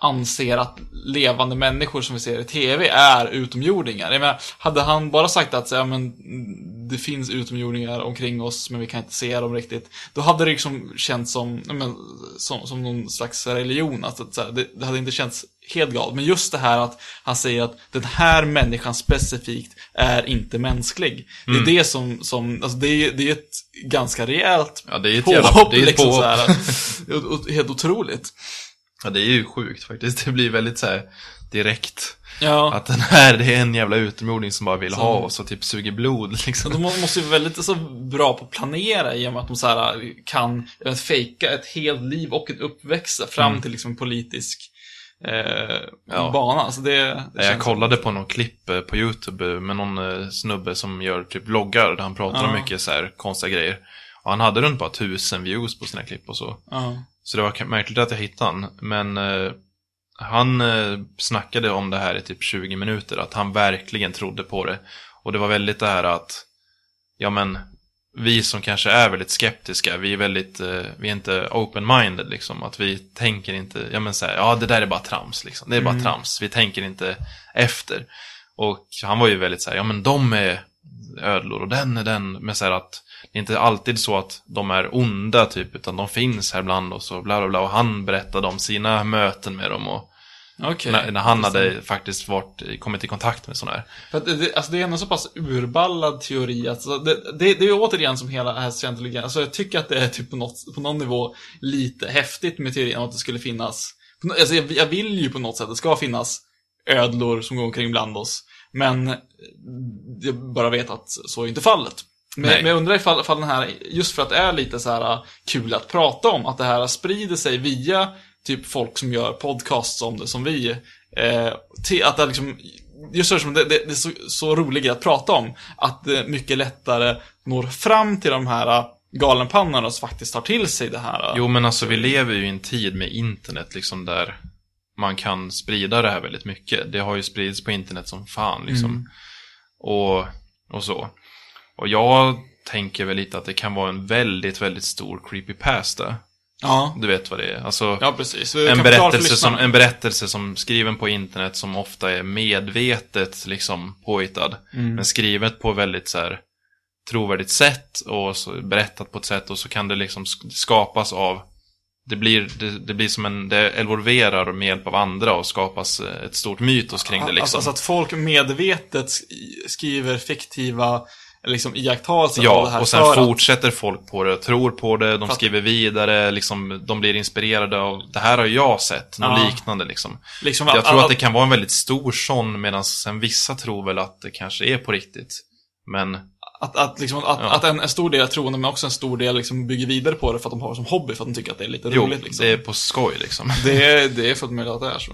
anser att levande människor som vi ser i TV är utomjordingar. Jag menar, hade han bara sagt att ja, men, mm, det finns utomjordingar omkring oss men vi kan inte se dem riktigt. Då hade det liksom känts som, men, som, som någon slags religion. Alltså, så här, det, det hade inte känts helt galet. Men just det här att han säger att den här människan specifikt är inte mänsklig. Det är det som, som alltså det är, det är ett ganska rejält Ja, det är ett påhopp. jävla- det är ett liksom, påhopp. så här. Helt otroligt. Ja, det är ju sjukt faktiskt. Det blir väldigt så här direkt. Ja. Att den här, det är en jävla utomjording som bara vill Som- ha och typ suger blod Så liksom. de må- måste ju vara väldigt så bra på att planera i och med att de så här kan jag vet, fejka ett helt liv och en uppväxt fram Mm. till liksom politisk eh, Ja. bana. Alltså det, det Jag känns- kollade på någon klipp eh, på YouTube eh, med någon eh, snubbe som gör typ vloggar där han pratar om Ja. mycket så här konstiga grejer. Och han hade runt bara tusen views på sina klipp och så. Ja. Så det var märkligt att jag hittade han. Men eh, han eh, snackade om det här i typ 20 minuter. Att han verkligen trodde på det. Och det var väldigt det här att, ja men, vi som kanske är väldigt skeptiska, vi är väldigt, eh, vi är inte open-minded liksom. Att vi tänker inte, ja men så här, ja det där är bara trams liksom. Det är bara trams, vi tänker inte efter. Och han var ju väldigt så här, ja men de är ödlor och den är den. Men så här att det är inte alltid så att de är onda typ, utan de finns här bland oss och bla bla bla. Och han berättade om sina möten med dem och Okej. när, när han hade faktiskt varit, kommit i kontakt med sådana här. För det, det, alltså det är en så pass urballad teori att så det, det, det är återigen som hela här scientologin. Alltså jag tycker att det är typ på, något, på någon nivå lite häftigt med teorin om att det skulle finnas. Alltså jag, jag vill ju på något sätt att det ska finnas ödlor som går omkring bland oss. Men jag bara vet att så är inte fallet. Men, men jag undrar ifall, ifall den här, just för att det är lite så här kul att prata om, att det här sprider sig via typ folk som gör podcasts om det, som vi. Eh, till att det liksom just det, som det, det, det är så, så rolig grej att prata om. Att det mycket lättare når fram till de här äh, galenpannorna som faktiskt tar till sig det här. äh. Jo, men alltså vi lever ju i en tid med internet liksom där man kan sprida det här väldigt mycket. Det har ju spridits på internet som fan liksom. Och, och så. Och jag tänker väl lite att det kan vara en väldigt, väldigt stor creepypasta. Ja, Du vet vad det är. Alltså, ja precis. En, berättelse som, en berättelse som skriven på internet som ofta är medvetet liksom påhittad. Mm. Men skrivet på väldigt så här trovärdigt sätt och så, berättat på ett sätt och så kan det liksom sk- skapas av det blir, det, det blir som en, det evolverar med hjälp av andra och skapas eh, ett stort mytos kring det Alltså, liksom. alltså att folk medvetet sk- skriver fiktiva liksom, iakttagelser av det Ja, här och sen för att- fortsätter folk på det, tror på det, de skriver vidare, liksom, de blir inspirerade av, det här har jag sett, något Ja. liknande liksom. liksom, Jag tror att det kan vara en väldigt stor sån, medan sen vissa tror väl att det kanske är på riktigt. Men, Att, att, liksom, att, Ja. att en, en stor del är troende, men också en stor del liksom bygger vidare på det för att de har det som hobby, för att de tycker att det är lite jo, roligt. Liksom. det är på skoj liksom. det, är, det är fullt möjligt att det är så.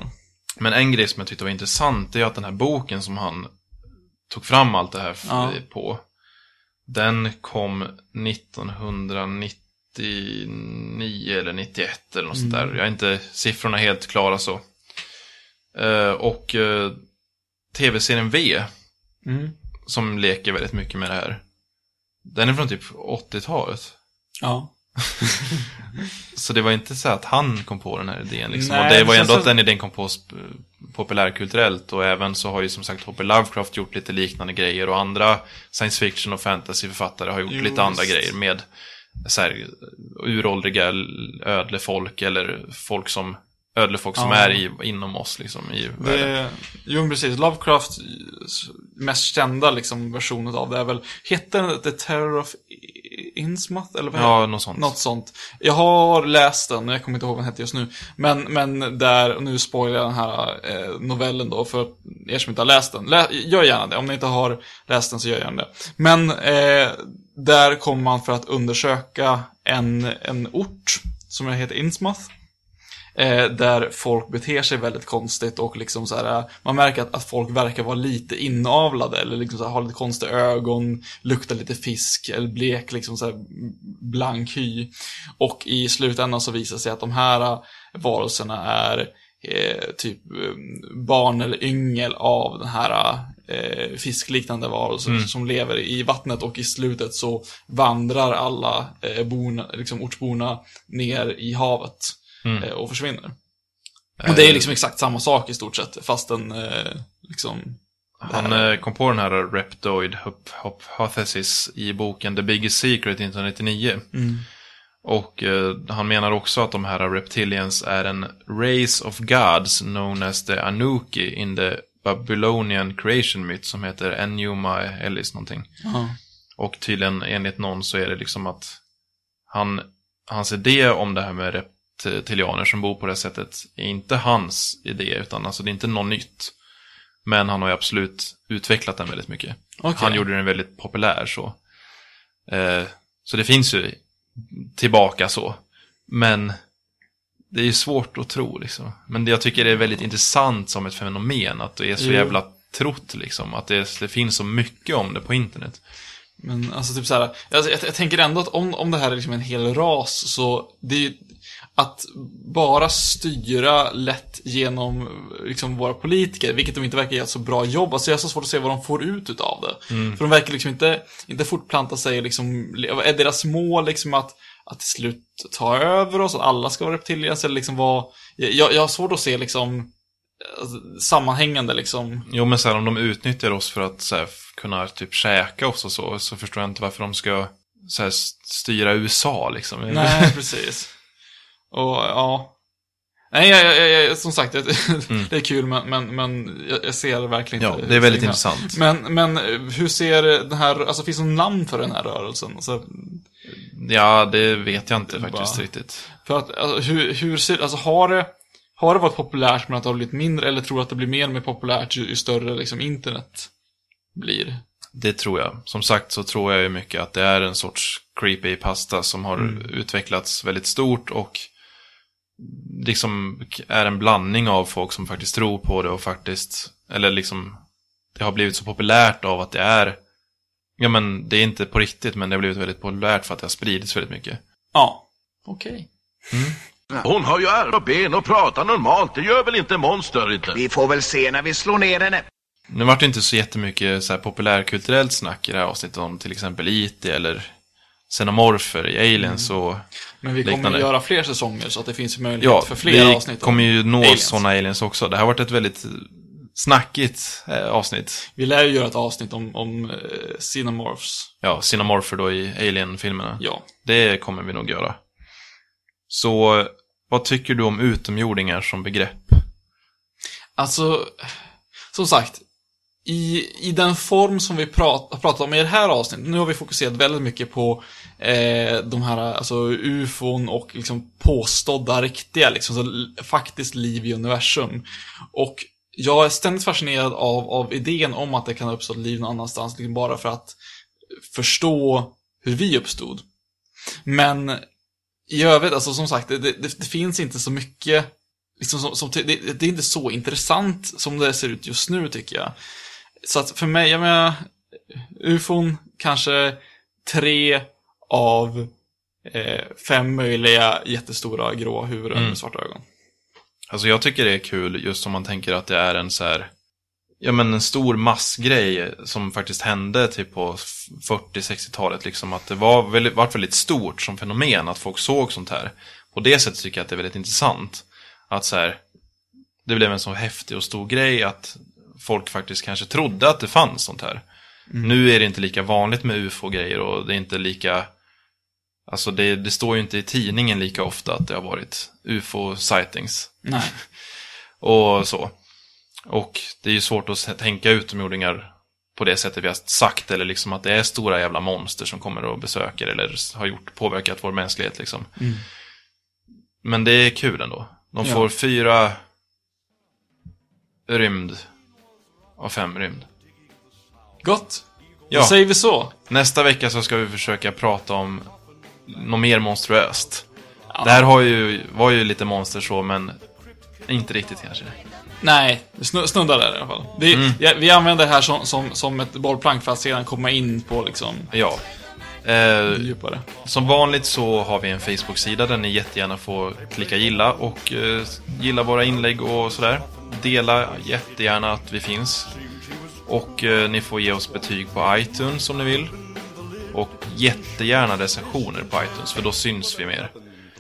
Men en grej som jag tyckte var intressant, är att den här boken som han tog fram allt det här Ja. på, den kom 1999 eller 91 eller något sånt Mm. där. Jag är inte siffrorna helt klara så. Eh, och eh, tv-serien V, Mm. som leker väldigt mycket med det här, den är från typ 80-talet. Ja. Så det var inte så att han kom på den här idén liksom. Nej, och det var ändå att som- den idén kom på populärkulturellt. Och även så har ju som sagt H.P. Lovecraft gjort lite liknande grejer. Och andra science fiction och fantasyförfattare har gjort Jo, lite andra grejer med så här, uråldriga ödlefolk eller folk som ödlefolk som Ja. är i, inom oss liksom i världen. Det, jo, precis. Lovecrafts mest kända liksom, version av det är väl, heter den The Terror of Innsmouth? Eller vad heter Ja, något sånt. Något sånt. Jag har läst den, jag kommer inte ihåg vad den hette just nu. Men, men där, nu spoilar jag den här eh, novellen då, för er som inte har läst den. Lä, gör gärna det, om ni inte har läst den så gör gärna det. Men eh, där kommer man för att undersöka en, en ort som heter Innsmouth. Eh, där folk beter sig väldigt konstigt och liksom så här, eh, man märker att, att folk verkar vara lite inavlade eller liksom så här, har lite konstiga ögon, luktar lite fisk eller blek, liksom så här blank hy. Och i slutändan så visar det sig att de här eh, varelserna är eh, typ eh, barn eller yngel av den här eh, fiskliknande varelsen som lever i vattnet och i slutet så vandrar alla eh, borna, liksom ortsborna ner i havet eh, och försvinner. Och det är liksom exakt samma sak i stort sett, fast den eh, liksom... Han eh, kom på den här Reptoid hyp- hypothesis i boken The Biggest Secret 1999. Och eh, han menar också att de här reptilians är en race of gods known as the Anuki in the Babylonian creation myth som heter Enuma Elis någonting. Ja. Och tydligen enligt någon så är det liksom att han, hans idé om det här med reptilianer som bor på det sättet är inte hans idé, utan alltså det är inte något nytt. Men han har ju absolut utvecklat den väldigt mycket. Okej. Han gjorde den väldigt populär så. Eh, så det finns ju tillbaka så. Men det är ju svårt att tro liksom. Men jag tycker det är väldigt intressant som ett fenomen att det är så Jo. jävla trott liksom. Att det, det finns så mycket om det på internet. Men alltså typ så här, jag, jag, jag tänker ändå att om, om det här är liksom en hel ras så det är ju att bara styra lätt genom liksom våra politiker, vilket de inte verkar göra så bra jobb. Alltså jag har så svårt att se vad de får ut utav det. För de verkar liksom inte, inte fortplanta sig liksom, är deras mål liksom att, att till slut ta över oss, att alla ska vara reptilians eller liksom vad, jag, jag har svårt att se liksom alltså, sammanhängande liksom. Jo men så här, om de utnyttjar oss för att så här, kunna typ käka oss och så, så förstår jag inte varför de ska så här, st- styra USA liksom. Nej, precis. Och ja. Nej, jag, jag, jag, som sagt, jag, det är kul, men, men, men jag, ser verkligen Ja, inte. det är väldigt intressant. Men, men hur ser den här, alltså finns det någon namn för den här rörelsen? Alltså, Ja, det vet jag inte Det faktiskt bara- riktigt. för att, alltså, hur, hur ser, alltså har det, har det varit populärt men att det har blivit mindre, eller tror du att det blir mer och mer populärt ju, ju större liksom internet blir? Det tror jag. Som sagt så tror jag ju mycket att det är en sorts creepy pasta som har Mm. utvecklats väldigt stort och liksom är en blandning av folk som faktiskt tror på det och faktiskt, eller liksom det har blivit så populärt av att det är, ja men det är inte på riktigt, men det har blivit väldigt populärt för att det har spridits väldigt mycket. Ja. Okej. Hon har ju armar och ben och pratar normalt. Det gör väl inte monster inte? Vi får väl se när vi slår ner henne. Nu vart det inte så jättemycket så här populärkulturellt snack i det här avsnittet om till exempel IT eller xenomorfer i Aliens och Men vi kommer liknande. göra fler säsonger så att det finns möjlighet Ja, för fler vi avsnitt. om kommer ju nå aliens. sådana aliens också. Det här har varit ett väldigt snackigt eh, avsnitt. Vi lär ju göra ett avsnitt om, om eh, Xenomorphs. Ja, Xenomorpher då i Alien-filmerna. Ja. Det kommer vi nog göra. Så, vad tycker du om utomjordingar som begrepp? Alltså, som sagt. I, I den form som vi prat, har pratat om i det här avsnittet, nu har vi fokuserat väldigt mycket på eh, de här, alltså ufon och liksom påstådda riktiga, liksom, så faktiskt liv i universum. Och jag är ständigt fascinerad av, av idén om att det kan uppstå liv någon annanstans, liksom bara för att förstå hur vi uppstod. Men i övrigt, alltså som sagt, det, det, det finns inte så mycket liksom som, som, det, det är inte så intressant som det ser ut just nu tycker jag. Så att för mig, jag menar, ufon kanske tre av eh, fem möjliga jättestora gråa huvuden Mm. med svarta ögon. Alltså jag tycker det är kul just om man tänker att det är en så här, ja men en stor massgrej som faktiskt hände typ på 40-60-talet liksom. Att det var väldigt, vart väldigt stort som fenomen att folk såg sånt här. På det sättet tycker jag att det är väldigt intressant. Att så här, det blev en så häftig och stor grej att folk faktiskt kanske trodde att det fanns sånt här. Nu är det inte lika vanligt med ufo-grejer och det är inte lika Alltså det, det står ju inte i tidningen lika ofta att det har varit ufo-sightings Nej. och så. Och det är ju svårt att tänka utomjordingar på det sättet vi har sagt, eller liksom att det är stora jävla monster som kommer och besöker eller har gjort, påverkat vår mänsklighet liksom. Men det är kul ändå. De Ja. får fyra rymd av fem rymd. Gott. Ja. Då säger vi så. Nästa vecka så ska vi försöka prata om något mer monstruöst. Det här har ju, var ju lite monster så, men inte riktigt kanske. Nej, snuddar där i alla fall. Det, Mm. ja, vi använder det här som, som, som ett bollplank för att sedan komma in på liksom Ja. Eh, djupare. Som vanligt så har vi en Facebook-sida där ni jättegärna får klicka gilla och eh, gilla våra inlägg och sådär. Dela jättegärna att vi finns. Och eh, ni får ge oss betyg på iTunes om ni vill. Och jättegärna recensioner på iTunes för då syns vi mer.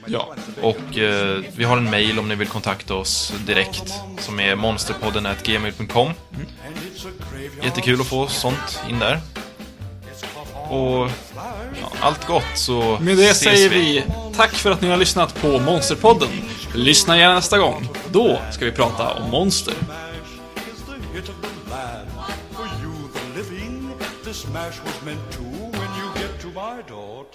Ja. Och eh, vi har en mail om ni vill kontakta oss direkt som är monsterpodden.gmail.com Jättekul att få sånt in där. Och ja, allt gott så Med det ses säger vi tack för att ni har lyssnat på Monsterpodden. Lyssna gärna nästa gång. Då ska vi prata om monster. This mash was meant to when you get to my door.